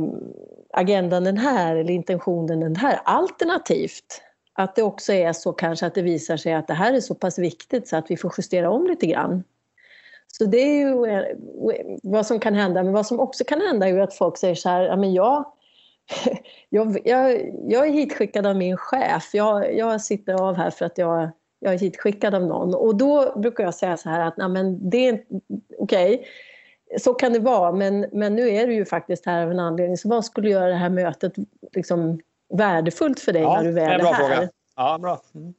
[SPEAKER 2] agendan den här eller intentionen den här. Alternativt att det också är så kanske att det visar sig att det här är så pass viktigt så att vi får justera om lite grann. Så det är ju eh, vad som kan hända. Men vad som också kan hända är ju att folk säger så här, ja men jag, [laughs] jag, jag, jag är hitskickad av min chef. Jag, jag sitter av här för att jag jag är hitskickad av någon. Och då brukar jag säga så här att men det är okej, okay, så kan det vara, men, men nu är du ju faktiskt här av en anledning. Så vad skulle göra det här mötet liksom värdefullt för dig
[SPEAKER 1] ja,
[SPEAKER 2] när du väl
[SPEAKER 1] är,
[SPEAKER 2] är här?
[SPEAKER 1] Fråga. Ja, bra. Mm.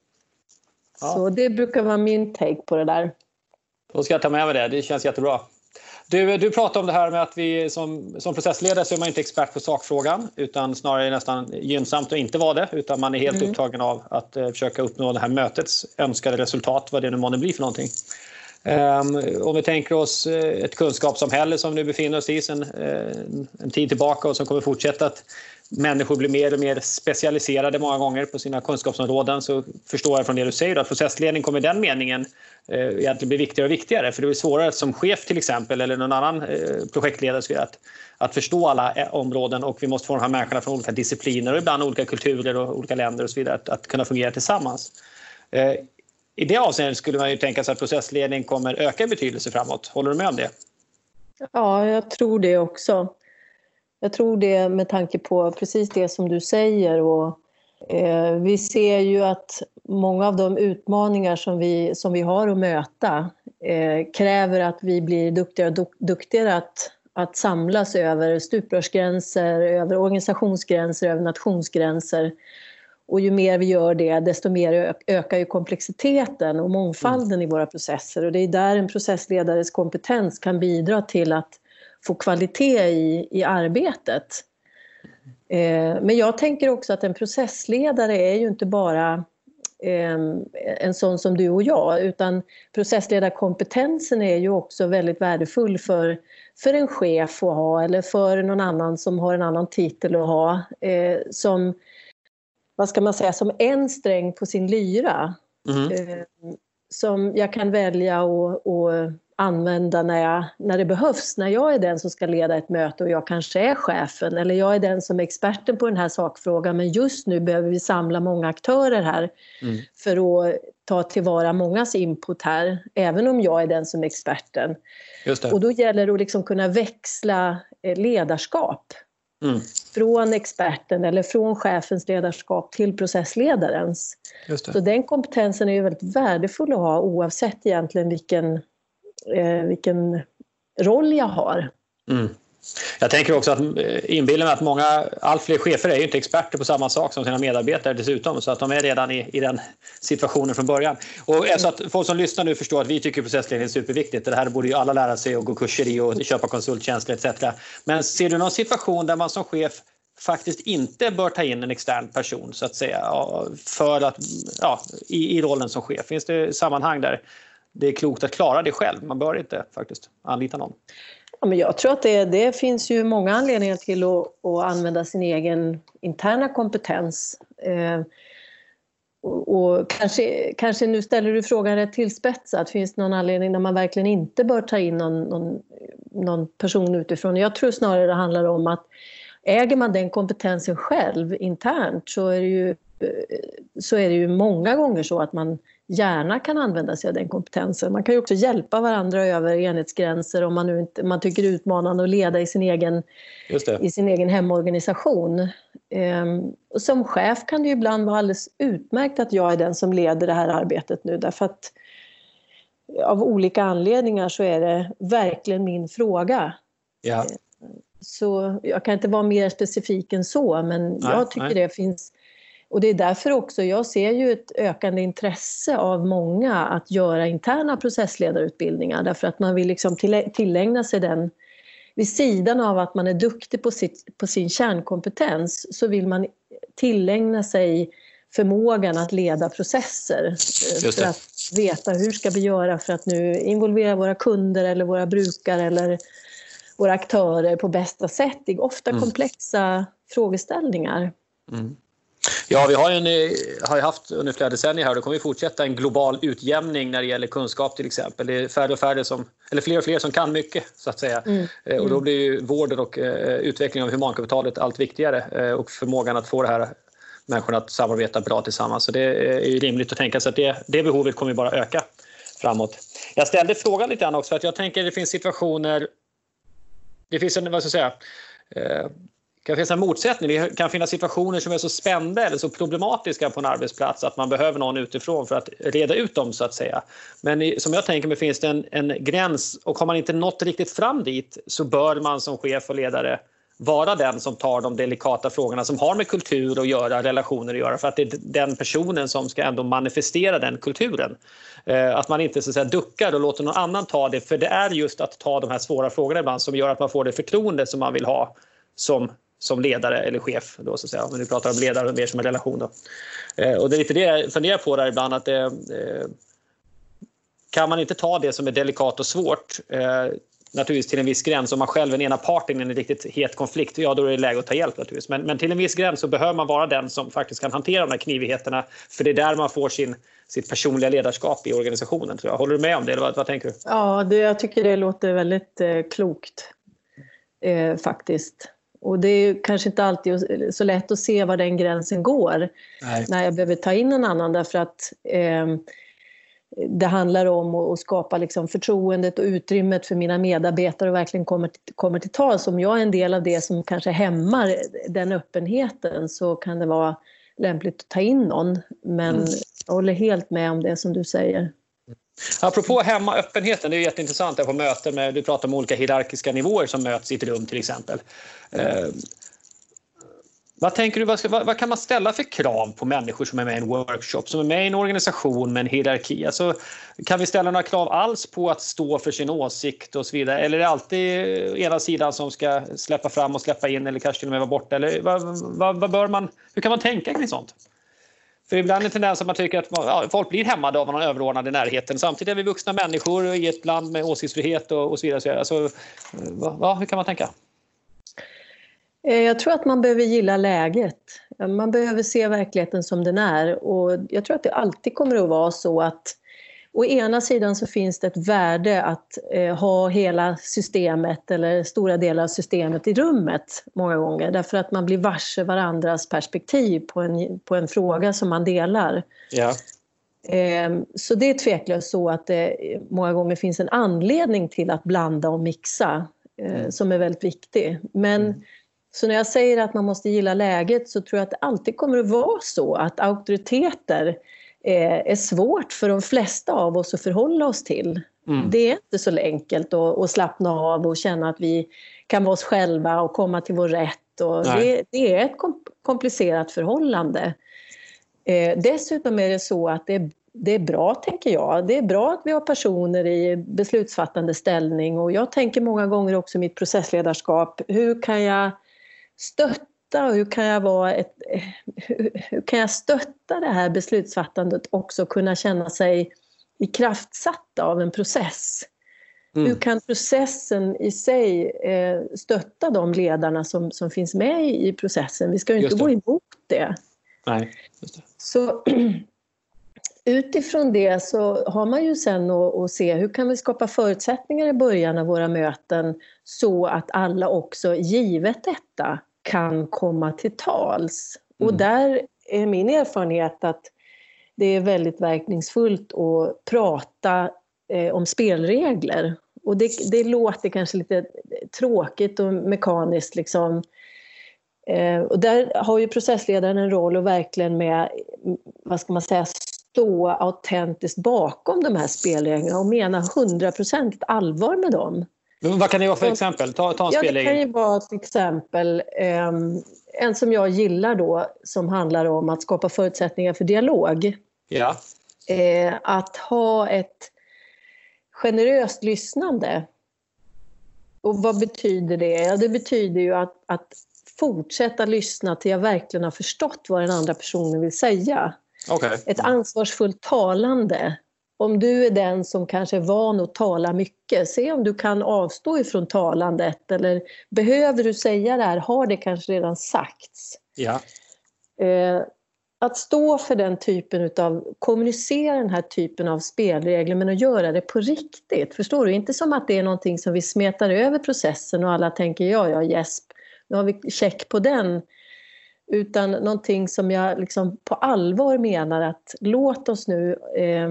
[SPEAKER 2] Ja. Så det brukar vara min take på det där.
[SPEAKER 1] Då ska jag ta med mig det. Det känns jättebra. Du, du pratade om det här med att vi som, som processledare så är man inte expert på sakfrågan utan snarare nästan gynnsamt att inte vara det utan man är helt mm. upptagen av att uh, försöka uppnå det här mötets önskade resultat, vad det nu månde bli för någonting. Um, om vi tänker oss uh, ett kunskapssamhälle som vi befinner oss i sedan uh, en tid tillbaka och som kommer fortsätta att människor blir mer och mer specialiserade många gånger på sina kunskapsområden så förstår jag från det du säger att processledning kommer i den meningen eh, egentligen bli viktigare och viktigare. För det blir svårare som chef till exempel eller någon annan eh, projektledare att, att förstå alla eh, områden och vi måste få de här människorna från olika discipliner och ibland olika kulturer och olika länder och så vidare att, att kunna fungera tillsammans. Eh, I det avseendet skulle man ju tänka sig att processledning kommer öka i betydelse framåt. Håller du med om det?
[SPEAKER 2] Ja, jag tror det också. Jag tror det med tanke på precis det som du säger. Och, eh, vi ser ju att många av de utmaningar som vi, som vi har att möta eh, kräver att vi blir duktigare och duktigare att, att samlas över stuprörsgränser, över organisationsgränser, över nationsgränser. Och ju mer vi gör det, desto mer ökar ju komplexiteten och mångfalden mm. i våra processer. Och det är där en processledares kompetens kan bidra till att få kvalitet i, i arbetet. Eh, men jag tänker också att en processledare är ju inte bara eh, en sån som du och jag utan processledarkompetensen är ju också väldigt värdefull för, för en chef att ha eller för någon annan som har en annan titel att ha. Eh, som, vad ska man säga, som en sträng på sin lyra. Mm. som jag kan välja att använda när, jag, när det behövs, när jag är den som ska leda ett möte och jag kanske är chefen eller jag är den som är experten på den här sakfrågan men just nu behöver vi samla många aktörer här mm. för att ta tillvara mångas input här, även om jag är den som är experten. Och då gäller det att liksom kunna växla eh, ledarskap Mm. Från experten eller från chefens ledarskap till processledarens. Så den kompetensen är ju väldigt värdefull att ha oavsett egentligen vilken eh, vilken roll jag har. Mm.
[SPEAKER 1] Jag tänker också att eh, inbillar mig att många, allt fler chefer är ju inte experter på samma sak som sina medarbetare dessutom så att de är redan i, i den situationen från början. Och så att folk som lyssnar nu förstår att vi tycker processledning är superviktigt. Det här borde ju alla lära sig och gå kurser i och köpa konsulttjänster etc. Men ser du någon situation där man som chef faktiskt inte bör ta in en extern person så att säga för att, ja, i, i rollen som chef? Finns det sammanhang där det är klokt att klara det själv. Man bör inte faktiskt anlita någon.
[SPEAKER 2] Ja, men jag tror att det, det finns ju många anledningar till att, att använda sin egen interna kompetens. Eh, och, och, kanske, kanske nu ställer du frågan rätt tillspetsat. Finns det någon anledning när man verkligen inte bör ta in någon, någon, någon person utifrån? Jag tror snarare det handlar om att äger man den kompetensen själv internt så är det ju, eh, så är det ju många gånger så att man gärna kan använda sig av den kompetensen. Man kan ju också hjälpa varandra över enhetsgränser om man, nu inte, man tycker det är utmanande att leda i sin egen, i sin egen hemorganisation. Ehm, och som chef kan det ju ibland vara alldeles utmärkt att jag är den som leder det här arbetet nu därför att av olika anledningar så är det verkligen min fråga. Ja. Så jag kan inte vara mer specifik än så men nej, jag tycker nej. det finns och det är därför också, jag ser ju ett ökande intresse av många att göra interna processledarutbildningar därför att man vill liksom tillägna sig den vid sidan av att man är duktig på, sitt, på sin kärnkompetens så vill man tillägna sig förmågan att leda processer. För att veta hur ska vi göra för att nu involvera våra kunder eller våra brukare eller våra aktörer på bästa sätt i ofta mm. komplexa frågeställningar. Mm.
[SPEAKER 1] Ja, vi har ju, en, eh, har ju haft under flera decennier här och det kommer vi fortsätta en global utjämning när det gäller kunskap till exempel. Det är färre och färre som, eller fler och fler som kan mycket så att säga. Mm. Mm. Och då blir ju vården och uh, utvecklingen av humankapitalet allt viktigare och förmågan att få det här människorna att samarbeta bra tillsammans. Så det är ju rimligt att tänka sig att det, det behovet kommer bara öka framåt. Jag ställde frågan lite grann också för att jag tänker att det finns situationer det finns en, vad ska jag säga, eh, kan finnas en motsättning. Det kan finnas situationer som är så spända eller så problematiska på en arbetsplats att man behöver någon utifrån för att reda ut dem så att säga. Men som jag tänker mig finns det en, en gräns och har man inte nått riktigt fram dit så bör man som chef och ledare vara den som tar de delikata frågorna som har med kultur att göra, relationer att göra, för att det är den personen som ska ändå manifestera den kulturen. Eh, att man inte så att säga, duckar och låter någon annan ta det, för det är just att ta de här svåra frågorna ibland som gör att man får det förtroende som man vill ha som, som ledare eller chef. Då, så att säga. Om vi pratar om ledare mer som en relation. Då. Eh, och det är lite det jag funderar på där ibland, att det, eh, kan man inte ta det som är delikat och svårt eh, naturligtvis till en viss gräns. Om man själv är den ena parten i en riktigt het konflikt, ja då är det läge att ta hjälp naturligtvis. Men, men till en viss gräns så behöver man vara den som faktiskt kan hantera de här knivigheterna. För det är där man får sin, sitt personliga ledarskap i organisationen. Tror jag. Håller du med om det? Eller vad, vad tänker du?
[SPEAKER 2] Ja, det, jag tycker det låter väldigt eh, klokt eh, faktiskt. Och det är kanske inte alltid så lätt att se var den gränsen går Nej. när jag behöver ta in en annan därför att eh, det handlar om att skapa liksom förtroendet och utrymmet för mina medarbetare och verkligen kommer till, kommer till tals. Om jag är en del av det som kanske hämmar den öppenheten så kan det vara lämpligt att ta in någon. Men mm. jag håller helt med om det som du säger.
[SPEAKER 1] Apropå hemmaöppenheten, det är jätteintressant på möten med, du pratar om olika hierarkiska nivåer som möts i ett rum till exempel. Eh, Vad tänker du, vad, ska, vad, vad, kan man ställa för krav på människor som är med i en workshop, som är med i en organisation med en hierarki? Alltså, kan vi ställa några krav alls på att stå för sin åsikt och så vidare? Eller är det alltid ena sidan som ska släppa fram och släppa in eller kanske till och med vara borta? Eller vad, vad, vad bör man, hur kan man tänka kring sånt? För ibland är det tendens att man tycker att ja, folk blir hämmade av någon överordnad i närheten. Samtidigt är vi vuxna människor i ett land med åsiktsfrihet och, och så vidare. Så, alltså, va, hur kan man tänka?
[SPEAKER 2] Eh, jag tror att man behöver gilla läget. Eh, man behöver se verkligheten som den är. Och jag tror att det alltid kommer att vara så att å ena sidan så finns det ett värde att eh, ha hela systemet eller stora delar av systemet i rummet många gånger därför att man blir varse varandras perspektiv på en, på en fråga som man delar. Ja. Eh, så det är tveklöst så att det många gånger finns en anledning till att blanda och mixa eh, mm. som är väldigt viktig. Men mm så när jag säger att man måste gilla läget så tror jag att det alltid kommer att vara så att auktoriteter är svårt för de flesta av oss att förhålla oss till. Mm. Det är inte så enkelt att, att slappna av och känna att vi kan vara oss själva och komma till vår rätt. Det, det, är ett komplicerat förhållande. Eh, dessutom är det så att det, det är bra, tänker jag. Det är bra att vi har personer i beslutsfattande ställning och jag tänker många gånger också i mitt processledarskap, hur kan jag stötta och hur kan jag, vara ett, hur kan jag stötta det här beslutsfattandet också kunna känna sig kraftsatta av en process? Mm. Hur kan processen i sig eh, stötta de ledarna som, som finns med i, i processen? Vi ska ju inte gå emot det.
[SPEAKER 1] Nej, just det.
[SPEAKER 2] Så [clears throat] utifrån det så har man ju sen att, att se hur kan vi skapa förutsättningar i början av våra möten så att alla också, givet detta, kan komma till tals. Mm. Och där är min erfarenhet att det är väldigt verkningsfullt att prata eh, om spelregler. Och det, det, låter kanske lite tråkigt och mekaniskt liksom. Eh, och där har ju processledaren en roll att verkligen med, vad ska man säga, stå autentiskt bakom de här spelreglerna och mena hundraprocentigt allvar med dem.
[SPEAKER 1] Men vad kan det vara för exempel? Ta, ta en
[SPEAKER 2] ja,
[SPEAKER 1] spelregel.
[SPEAKER 2] Det kan ju vara till exempel eh, en som jag gillar då som handlar om att skapa förutsättningar för dialog.
[SPEAKER 1] Ja.
[SPEAKER 2] Eh, att ha ett generöst lyssnande. Och vad betyder det? Ja, det betyder ju att, att fortsätta lyssna till jag verkligen har förstått vad den andra personen vill säga.
[SPEAKER 1] Okay.
[SPEAKER 2] Ett ansvarsfullt talande. Om du är den som kanske är van att tala mycket, se om du kan avstå ifrån talandet eller behöver du säga det här? Har det kanske redan sagts?
[SPEAKER 1] Ja.
[SPEAKER 2] Eh, att stå för den typen av, kommunicera den här typen av spelregler men att göra det på riktigt. Förstår du? Inte som att det är någonting som vi smetar över processen och alla tänker ja, ja, gäsp, nu har vi check på den. Utan någonting som jag liksom på allvar menar att låt oss nu eh,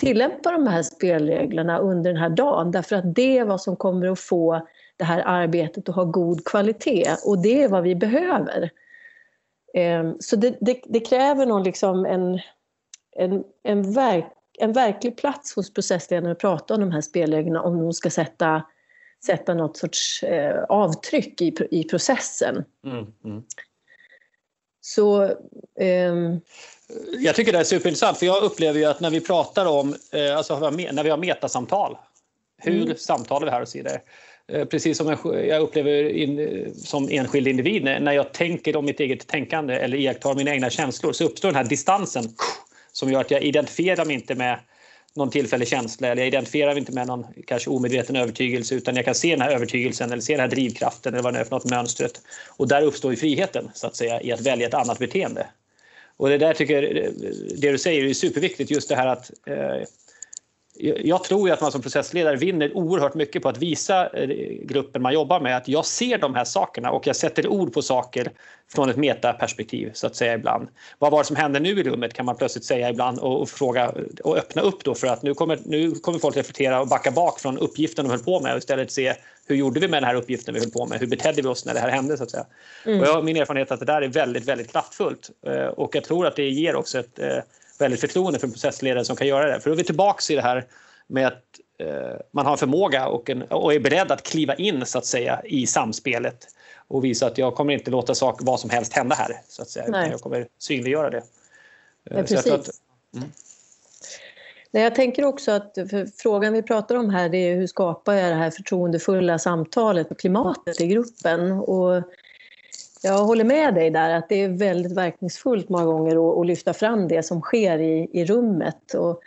[SPEAKER 2] tillämpa de här spelreglerna under den här dagen därför att det är vad som kommer att få det här arbetet att ha god kvalitet och det är vad vi behöver. Ehm, så det, det, det, kräver nog liksom en, en, en, verk, en verklig plats hos processledaren att prata om de här spelreglerna om de ska sätta sätta något sorts eh, avtryck i, i processen. Mm, mm. Så... Ehm...
[SPEAKER 1] Jag tycker det är superintressant för jag upplever ju att när vi pratar om, eh, alltså när vi har metasamtal, hur mm. samtalar vi här och så vidare. Eh, precis som jag upplever in, som enskild individ, när jag tänker om mitt eget tänkande eller iakttar mina egna känslor så uppstår den här distansen som gör att jag identifierar mig inte med någon tillfällig känsla eller jag identifierar mig inte med någon kanske omedveten övertygelse utan jag kan se den här övertygelsen eller se den här drivkraften eller vad det är för något mönstret. Och där uppstår ju friheten så att säga i att välja ett annat beteende. Och det där tycker jag, det du säger är superviktigt just det här att eh, jag tror ju att man som processledare vinner oerhört mycket på att visa eh, gruppen man jobbar med att jag ser de här sakerna och jag sätter ord på saker från ett metaperspektiv så att säga ibland. Vad var det som hände nu i rummet kan man plötsligt säga ibland och, och fråga och öppna upp då för att nu kommer, nu kommer folk reflektera och backa bak från uppgiften de höll på med och istället se hur gjorde vi med den här uppgiften vi höll på med? Hur betedde vi oss när det här hände så att säga? Mm. Och jag har min erfarenhet att det där är väldigt, väldigt kraftfullt eh, och jag tror att det ger också ett eh, väldigt förtroende för en processledare som kan göra det. För då är vi tillbaka i det här med att eh, man har en förmåga och, en, och är beredd att kliva in så att säga i samspelet och visa att jag kommer inte låta sak, vad som helst hända här. Så att säga, utan jag kommer synliggöra det.
[SPEAKER 2] Ja, eh, precis. Att, mm. Nej, jag tänker också att frågan vi pratar om här det är hur skapar jag det här förtroendefulla samtalet och klimatet i gruppen. Och jag håller med dig där att det är väldigt verkningsfullt många gånger att, att lyfta fram det som sker i, i rummet. Och,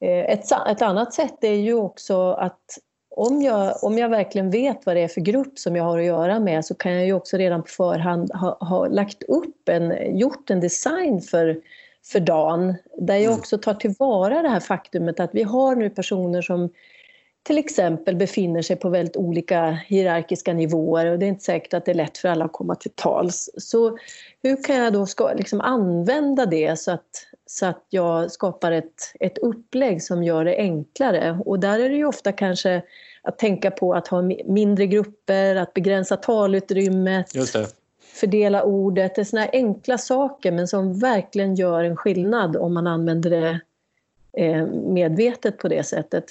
[SPEAKER 2] eh, ett, ett annat sätt är ju också att om jag, om jag verkligen vet vad det är för grupp som jag har att göra med så kan jag ju också redan på förhand ha, ha lagt upp en, gjort en design för, för dagen där jag mm. också tar tillvara det här faktumet att vi har nu personer som till exempel befinner sig på väldigt olika hierarkiska nivåer och det är inte säkert att det är lätt för alla att komma till tals. Så hur kan jag då ska, liksom använda det så att, så att jag skapar ett, ett upplägg som gör det enklare? Och där är det ju ofta kanske att tänka på att ha mindre grupper, att begränsa talutrymmet, fördela ordet. Det är såna enkla saker men som verkligen gör en skillnad om man använder det eh, medvetet på det sättet.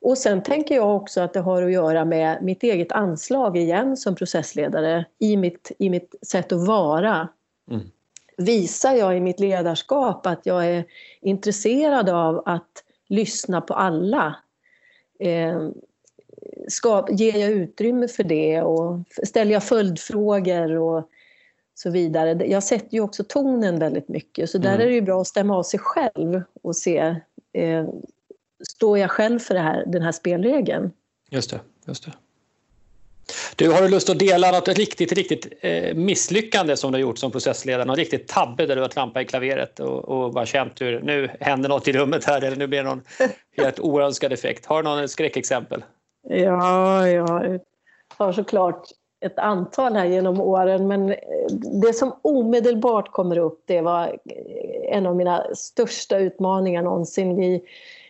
[SPEAKER 2] Och sen tänker jag också att det har att göra med mitt eget anslag igen som processledare i mitt, i mitt sätt att vara. Mm. Visar jag i mitt ledarskap att jag är intresserad av att lyssna på alla? Eh, ska, ger jag utrymme för det och ställer jag följdfrågor och så vidare. Jag sätter ju också tonen väldigt mycket så där mm. är det ju bra att stämma av sig själv och se eh, står jag själv för här, den här spelregeln?
[SPEAKER 1] Just det. Just det. Du, har du lust att dela något riktigt, riktigt eh, misslyckande som du har gjort som processledare? Någon riktigt tabbe där du har trampat i klaveret och, och bara känt hur nu händer något i rummet här eller nu blir det någon helt oönskad effekt. Har du någon skräckexempel?
[SPEAKER 2] Ja, jag har såklart ett antal här genom åren men det som omedelbart kommer upp det var en av mina största utmaningar någonsin. Vi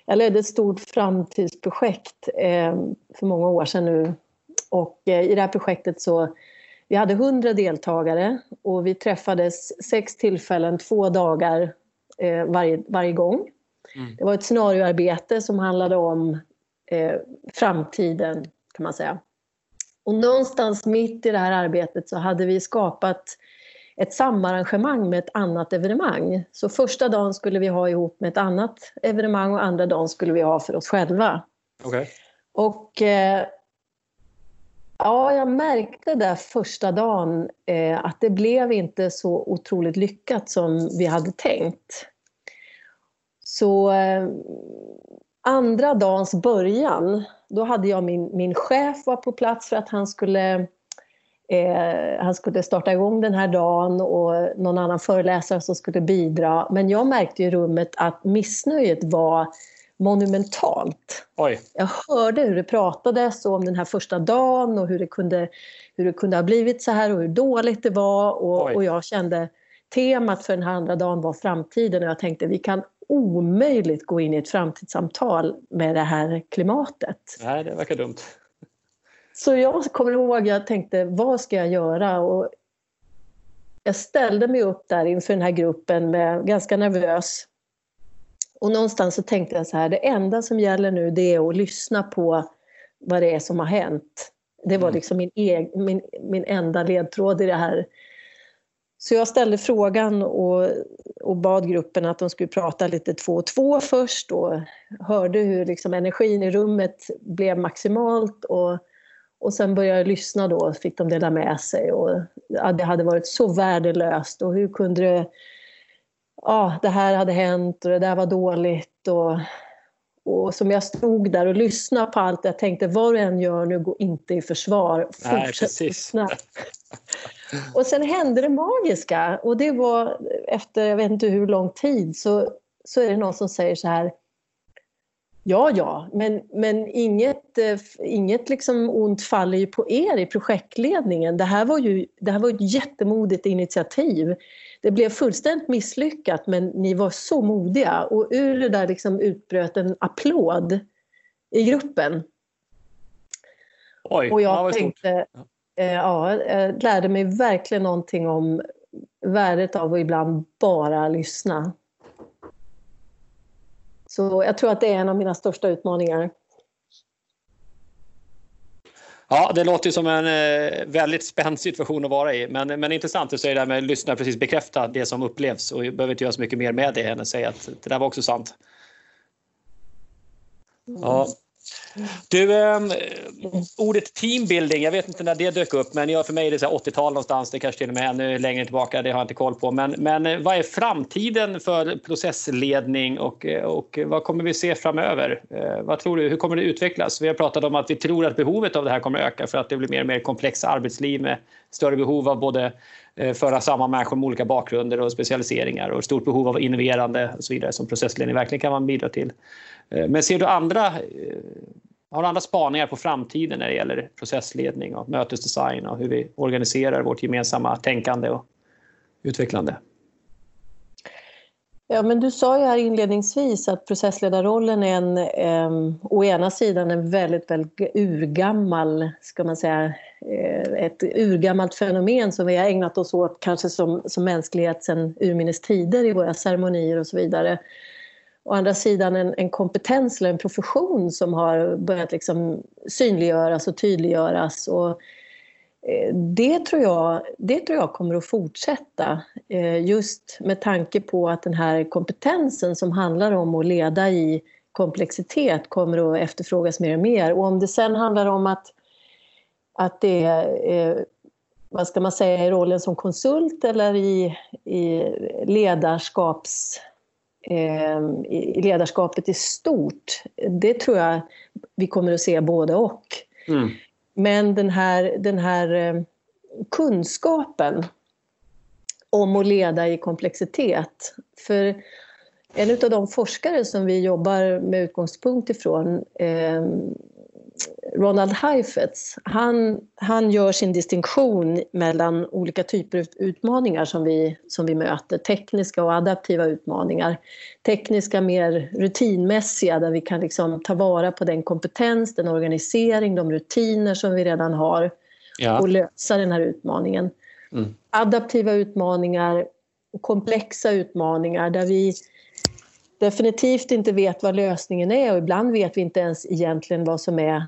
[SPEAKER 2] jag ledde ett stort framtidsprojekt eh, för många år sedan nu. Och eh, i det här projektet så vi hade hundra deltagare och vi träffades sex tillfällen, två dagar eh, varje, varje gång. Mm. Det var ett scenarioarbete som handlade om eh, framtiden kan man säga. Och någonstans mitt i det här arbetet så hade vi skapat ett samarrangemang med ett annat evenemang. Så första dagen skulle vi ha ihop med ett annat evenemang och andra dagen skulle vi ha för oss själva.
[SPEAKER 1] Okay.
[SPEAKER 2] Och eh, Ja, jag märkte där första dagen eh, att det blev inte så otroligt lyckat som vi hade tänkt. Så eh, andra dagens början, då hade jag min, min chef var på plats för att han skulle Eh, han skulle starta igång den här dagen och någon annan föreläsare som skulle bidra. Men jag märkte i rummet att missnöjet var monumentalt.
[SPEAKER 1] Oj.
[SPEAKER 2] Jag hörde hur det pratades om den här första dagen och hur det kunde, hur det kunde ha blivit så här och hur dåligt det var. Och, och jag kände temat för den här andra dagen var framtiden och jag tänkte vi kan omöjligt gå in i ett framtidssamtal med det här klimatet.
[SPEAKER 1] Nej, det verkar dumt.
[SPEAKER 2] Så jag kommer ihåg, jag tänkte vad ska jag göra? Och jag ställde mig upp där inför den här gruppen med, ganska nervös. Och någonstans så tänkte jag så här, det enda som gäller nu det är att lyssna på vad det är som har hänt. Det var mm. liksom min, egen, min, min enda ledtråd i det här. Så jag ställde frågan och, och bad gruppen att de skulle prata lite två och två först och hörde hur liksom energin i rummet blev maximalt och och sen började jag lyssna då, fick de dela med sig. Och, ja, det hade varit så värdelöst och hur kunde det... Ja, det här hade hänt och det där var dåligt. Och, och som jag stod där och lyssnade på allt, jag tänkte vad du än gör nu, gå inte i försvar. Fortsätt lyssna. och sen hände det magiska. Och det var efter, jag vet inte hur lång tid, så, så är det någon som säger så här Ja, ja, men, men inget, eh, inget liksom ont faller ju på er i projektledningen. Det här, var ju, det här var ett jättemodigt initiativ. Det blev fullständigt misslyckat, men ni var så modiga. Och ur det där liksom utbröt en applåd i gruppen.
[SPEAKER 1] Oj,
[SPEAKER 2] och jag tänkte, eh, ja, jag lärde mig verkligen någonting om värdet av att ibland bara lyssna. Så jag tror att det är en av mina största utmaningar.
[SPEAKER 1] Ja, det låter ju som en eh, väldigt spänd situation att vara i. Men, men intressant att säga det här med att lyssna precis bekräfta det som upplevs och behöver inte göra så mycket mer med det än att säga att det där var också sant. Ja, du, eh, ordet teambuilding, jag vet inte när det dök upp, men jag, för mig är det 80-tal någonstans, det kanske till och med ännu längre tillbaka, det har jag inte koll på. Men, men eh, vad är framtiden för processledning och, eh, och vad kommer vi se framöver? Eh, vad tror du, hur kommer det utvecklas? Vi har pratat om att vi tror att behovet av det här kommer öka för att det blir mer och mer komplexa arbetsliv med större behov av både eh, föra samman människor med olika bakgrunder och specialiseringar och stort behov av innoverande och så vidare som processledning verkligen kan man bidra till. Eh, men ser du andra, eh, har du andra spaningar på framtiden när det gäller processledning och mötesdesign och hur vi organiserar vårt gemensamma tänkande och utvecklande?
[SPEAKER 2] Ja, men du sa ju här inledningsvis att processledarrollen är en, eh, å ena sidan en väldigt, väldigt urgammal, ska man säga, eh, ett urgammalt fenomen som vi har ägnat oss åt kanske som, som mänsklighet sedan urminnes tider i våra ceremonier och så vidare å andra sidan en, en kompetens eller en profession som har börjat liksom synliggöras och tydliggöras. Och, eh, det tror, jag, det tror jag kommer att fortsätta eh, just med tanke på att den här kompetensen som handlar om att leda i komplexitet kommer att efterfrågas mer och mer. Och om det sen handlar om att, att det är vad ska man säga, i rollen som konsult eller i, i ledarskaps i ledarskapet i stort. Det tror jag vi kommer att se både och. Mm. Men den här, den här ehm, kunskapen om att leda i komplexitet. För en av de forskare som vi jobbar med utgångspunkt ifrån eh, Ronald Heifetz, han, han gör sin distinktion mellan olika typer av utmaningar som vi, som vi möter. Tekniska och adaptiva utmaningar. Tekniska mer rutinmässiga där vi kan liksom ta vara på den kompetens, den organisering, de rutiner som vi redan har ja. och lösa den här utmaningen. Mm. Adaptiva utmaningar och komplexa utmaningar där vi definitivt inte vet vad lösningen är och ibland vet vi inte ens egentligen vad som är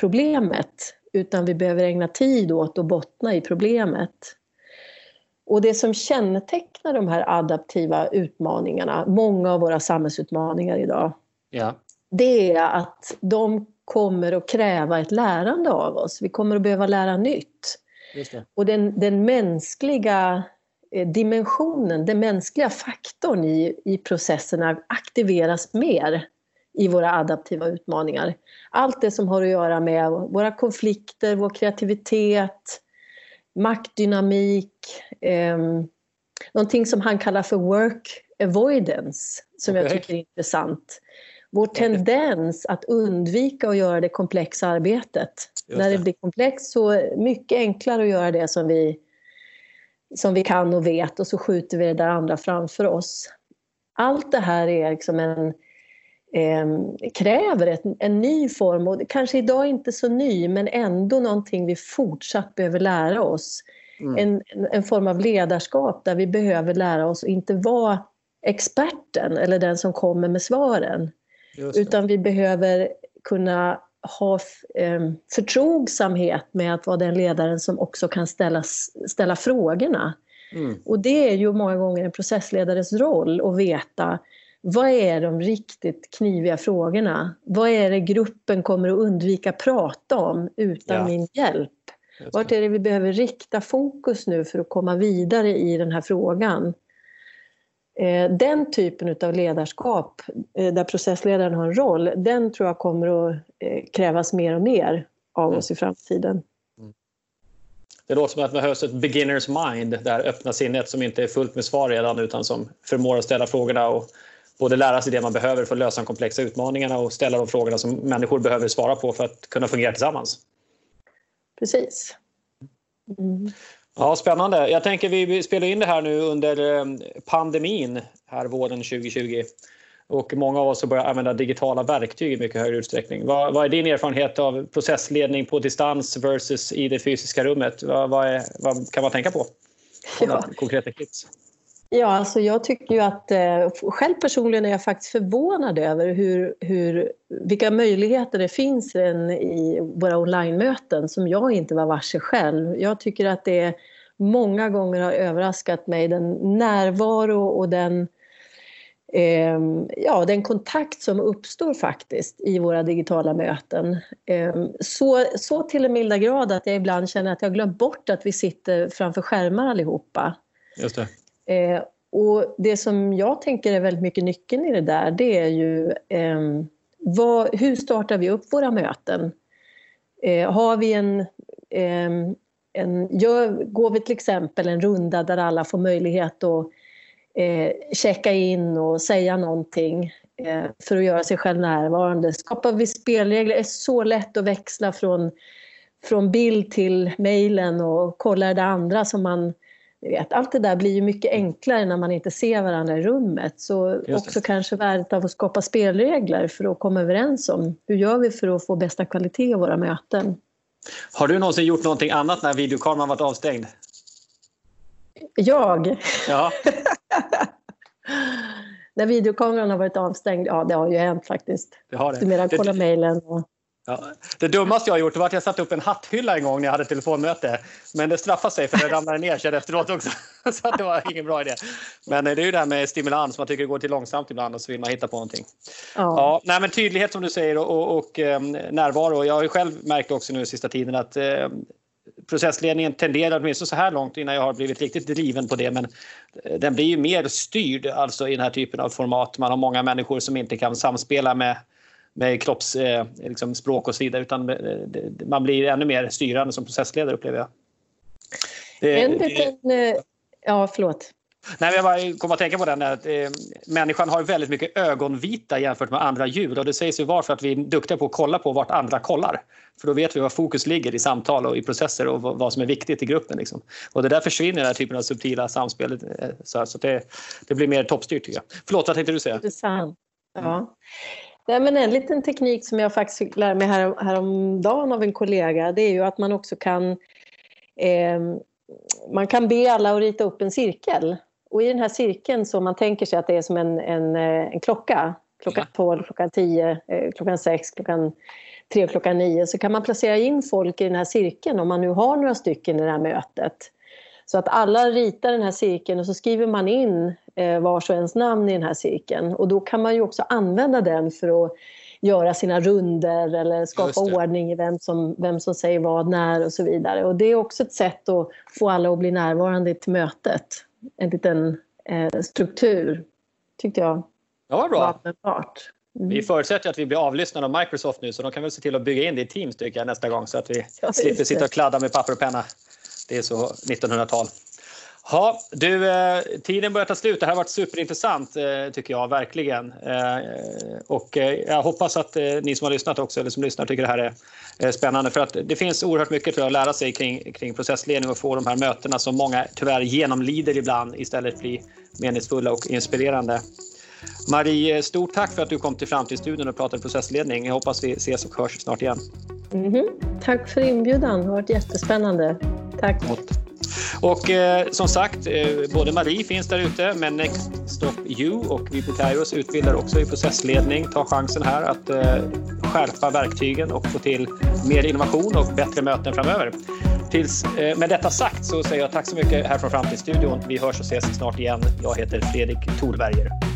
[SPEAKER 2] problemet utan vi behöver ägna tid åt att bottna i problemet. Och det som kännetecknar de här adaptiva utmaningarna, många av våra samhällsutmaningar idag, ja. det är att de kommer att kräva ett lärande av oss. Vi kommer att behöva lära nytt. Och den, den mänskliga dimensionen, den mänskliga faktorn i, i processerna aktiveras mer i våra adaptiva utmaningar. Allt det som har att göra med våra konflikter, vår kreativitet, maktdynamik, eh, någonting som han kallar för work avoidance, som okay. jag tycker är intressant. Vår tendens att undvika att göra det komplexa arbetet. Det. När det blir komplext så är det mycket enklare att göra det som vi, som vi kan och vet och så skjuter vi det där andra framför oss. Allt det här är liksom en, eh, kräver ett, en ny form, och kanske idag inte så ny, men ändå någonting vi fortsatt behöver lära oss. Mm. En, en form av ledarskap där vi behöver lära oss att inte vara experten eller den som kommer med svaren. Utan vi behöver kunna ha eh, förtrogsamhet med att vara den ledaren som också kan ställa, ställa frågorna. Mm. Och det är ju många gånger en processledares roll att veta vad är de riktigt kniviga frågorna? Vad är det gruppen kommer att undvika prata om utan ja. min hjälp? Vart är det vi behöver rikta fokus nu för att komma vidare i den här frågan? Eh, den typen av ledarskap eh, där processledaren har en roll, den tror jag kommer att eh, krävas mer och mer av oss i framtiden. Mm.
[SPEAKER 1] Det låter som att det behövs ett beginners mind, det här öppna sinnet som inte är fullt med svar redan utan som förmår att ställa frågorna och både lära sig det man behöver för att lösa de komplexa utmaningarna och ställa de frågorna som människor behöver svara på för att kunna fungera tillsammans.
[SPEAKER 2] Precis. Mm.
[SPEAKER 1] Ja, spännande. Jag tänker vi spelar in det här nu under eh, pandemin här våren 2020. Och många av oss har börjat använda digitala verktyg i mycket högre utsträckning. Vad, vad är din erfarenhet av processledning på distans versus i det fysiska rummet? Vad, vad, är, vad kan man tänka på? Ja. Konkreta tips.
[SPEAKER 2] Ja, alltså jag tycker ju att eh, själv personligen är jag faktiskt förvånad över hur, hur, vilka möjligheter det finns i våra online-möten som jag inte var varse själv. Jag tycker att det många gånger har överraskat mig den närvaro och den, eh, ja, den kontakt som uppstår faktiskt i våra digitala möten. Eh, så, så till en milda grad att jag ibland känner att jag glömt bort att vi sitter framför skärmar allihopa.
[SPEAKER 1] Just det.
[SPEAKER 2] Eh, och det som jag tänker är väldigt mycket nyckeln i det där, det är ju eh, vad, hur startar vi upp våra möten? Eh, har vi en, eh, en gör, går vi till exempel en runda där alla får möjlighet att eh, checka in och säga någonting eh, för att göra sig själv närvarande? Skapar vi spelregler? Det är så lätt att växla från, från bild till mejlen och kolla det andra som man vet, allt det där blir ju mycket enklare när man inte ser varandra i rummet. Så också kanske värdet av att skapa spelregler för att komma överens om hur gör vi för att få bästa kvalitet i våra möten.
[SPEAKER 1] Har du någonsin gjort någonting annat när videokameran varit avstängd?
[SPEAKER 2] Jag?
[SPEAKER 1] Ja. [laughs]
[SPEAKER 2] när videokameran har varit avstängd? Ja, det har ju hänt faktiskt.
[SPEAKER 1] Det har det.
[SPEAKER 2] Du menar kolla mejlen och...
[SPEAKER 1] Ja, det dummaste jag har gjort var att jag satte upp en hatthylla en gång när jag hade telefonmöte. Men det straffade sig för det ramlade ner sen efteråt också. [laughs] Så det var ingen bra idé. Men det är ju det här med stimulans. Man tycker det går till långsamt ibland och så vill man hitta på någonting. Ja. ja nej, men tydlighet som du säger och, och, och eh, närvaro. Jag har ju själv märkt också nu sista tiden att eh, processledningen tenderar, åtminstone så här långt innan jag har blivit riktigt driven på det, men eh, den blir ju mer styrd alltså i den här typen av format. Man har många människor som inte kan samspela med med kroppsspråk eh, liksom och så vidare utan eh, man blir ännu mer styrande som processledare upplever jag.
[SPEAKER 2] Det, en liten... Eh, ja, förlåt.
[SPEAKER 1] Nej, jag bara kom att tänka på den att eh, människan har väldigt mycket ögonvita jämfört med andra djur och det sägs ju var för att vi är duktiga på att kolla på vart andra kollar. För då vet vi var fokus ligger i samtal och i processer och vad som är viktigt i gruppen. Liksom. Och det där försvinner den här typen av subtila samspel. Så, så det, det blir mer toppstyrt tycker jag. Förlåt, vad tänkte du säga?
[SPEAKER 2] Intressant. Ja. Nej, men en liten teknik som jag faktiskt fick lära mig här, häromdagen av en kollega det är ju att man också kan eh, man kan be alla att rita upp en cirkel. Och i den här cirkeln så man tänker sig att det är som en, en, eh, en klocka. Klockan 12, klockan 10, eh, klockan 6, klockan 3 klockan 9 så kan man placera in folk i den här cirkeln om man nu har några stycken i det här mötet. Så att alla ritar den här cirkeln och så skriver man in eh, vars och ens namn i den här cirkeln. Och då kan man ju också använda den för att göra sina runder eller skapa ordning i vem som, vem som säger vad, när och så vidare. Och det är också ett sätt att få alla att bli närvarande till mötet. En liten eh, struktur, tyckte jag.
[SPEAKER 1] Ja, vad bra. Mm. Vi förutsätter att vi blir avlyssnade av Microsoft nu så de kan väl se till att bygga in det i Teams tycker jag, nästa gång så att vi ja, slipper sitta och kladda med papper och penna. Det är så 1900-tal. Ja, du, eh, tiden börjar ta slut. Det här har varit superintressant eh, tycker jag verkligen. Eh, och eh, jag hoppas att eh, ni som har lyssnat också, eller som lyssnar, tycker det här är spännande. För att det finns oerhört mycket tror jag, att lära sig kring, kring processledning och få de här mötena som många tyvärr genomlider ibland istället bli meningsfulla och inspirerande. Marie, eh, stort tack för att du kom till Framtidsstudion och pratade processledning. Jag hoppas vi ses och hörs snart igen.
[SPEAKER 2] Mm -hmm. Tack för inbjudan. Det har varit jättespännande. Tack.
[SPEAKER 1] Och eh, som sagt, eh, både Marie finns där ute, men Next Stop You och vi på Kairos utbildar också i processledning. Ta chansen här att eh, skärpa verktygen och få till mer innovation och bättre möten framöver. Tills, eh, med detta sagt så säger jag tack så mycket här från Framtidsstudion. Vi hörs och ses snart igen. Jag heter Fredrik Thorberger.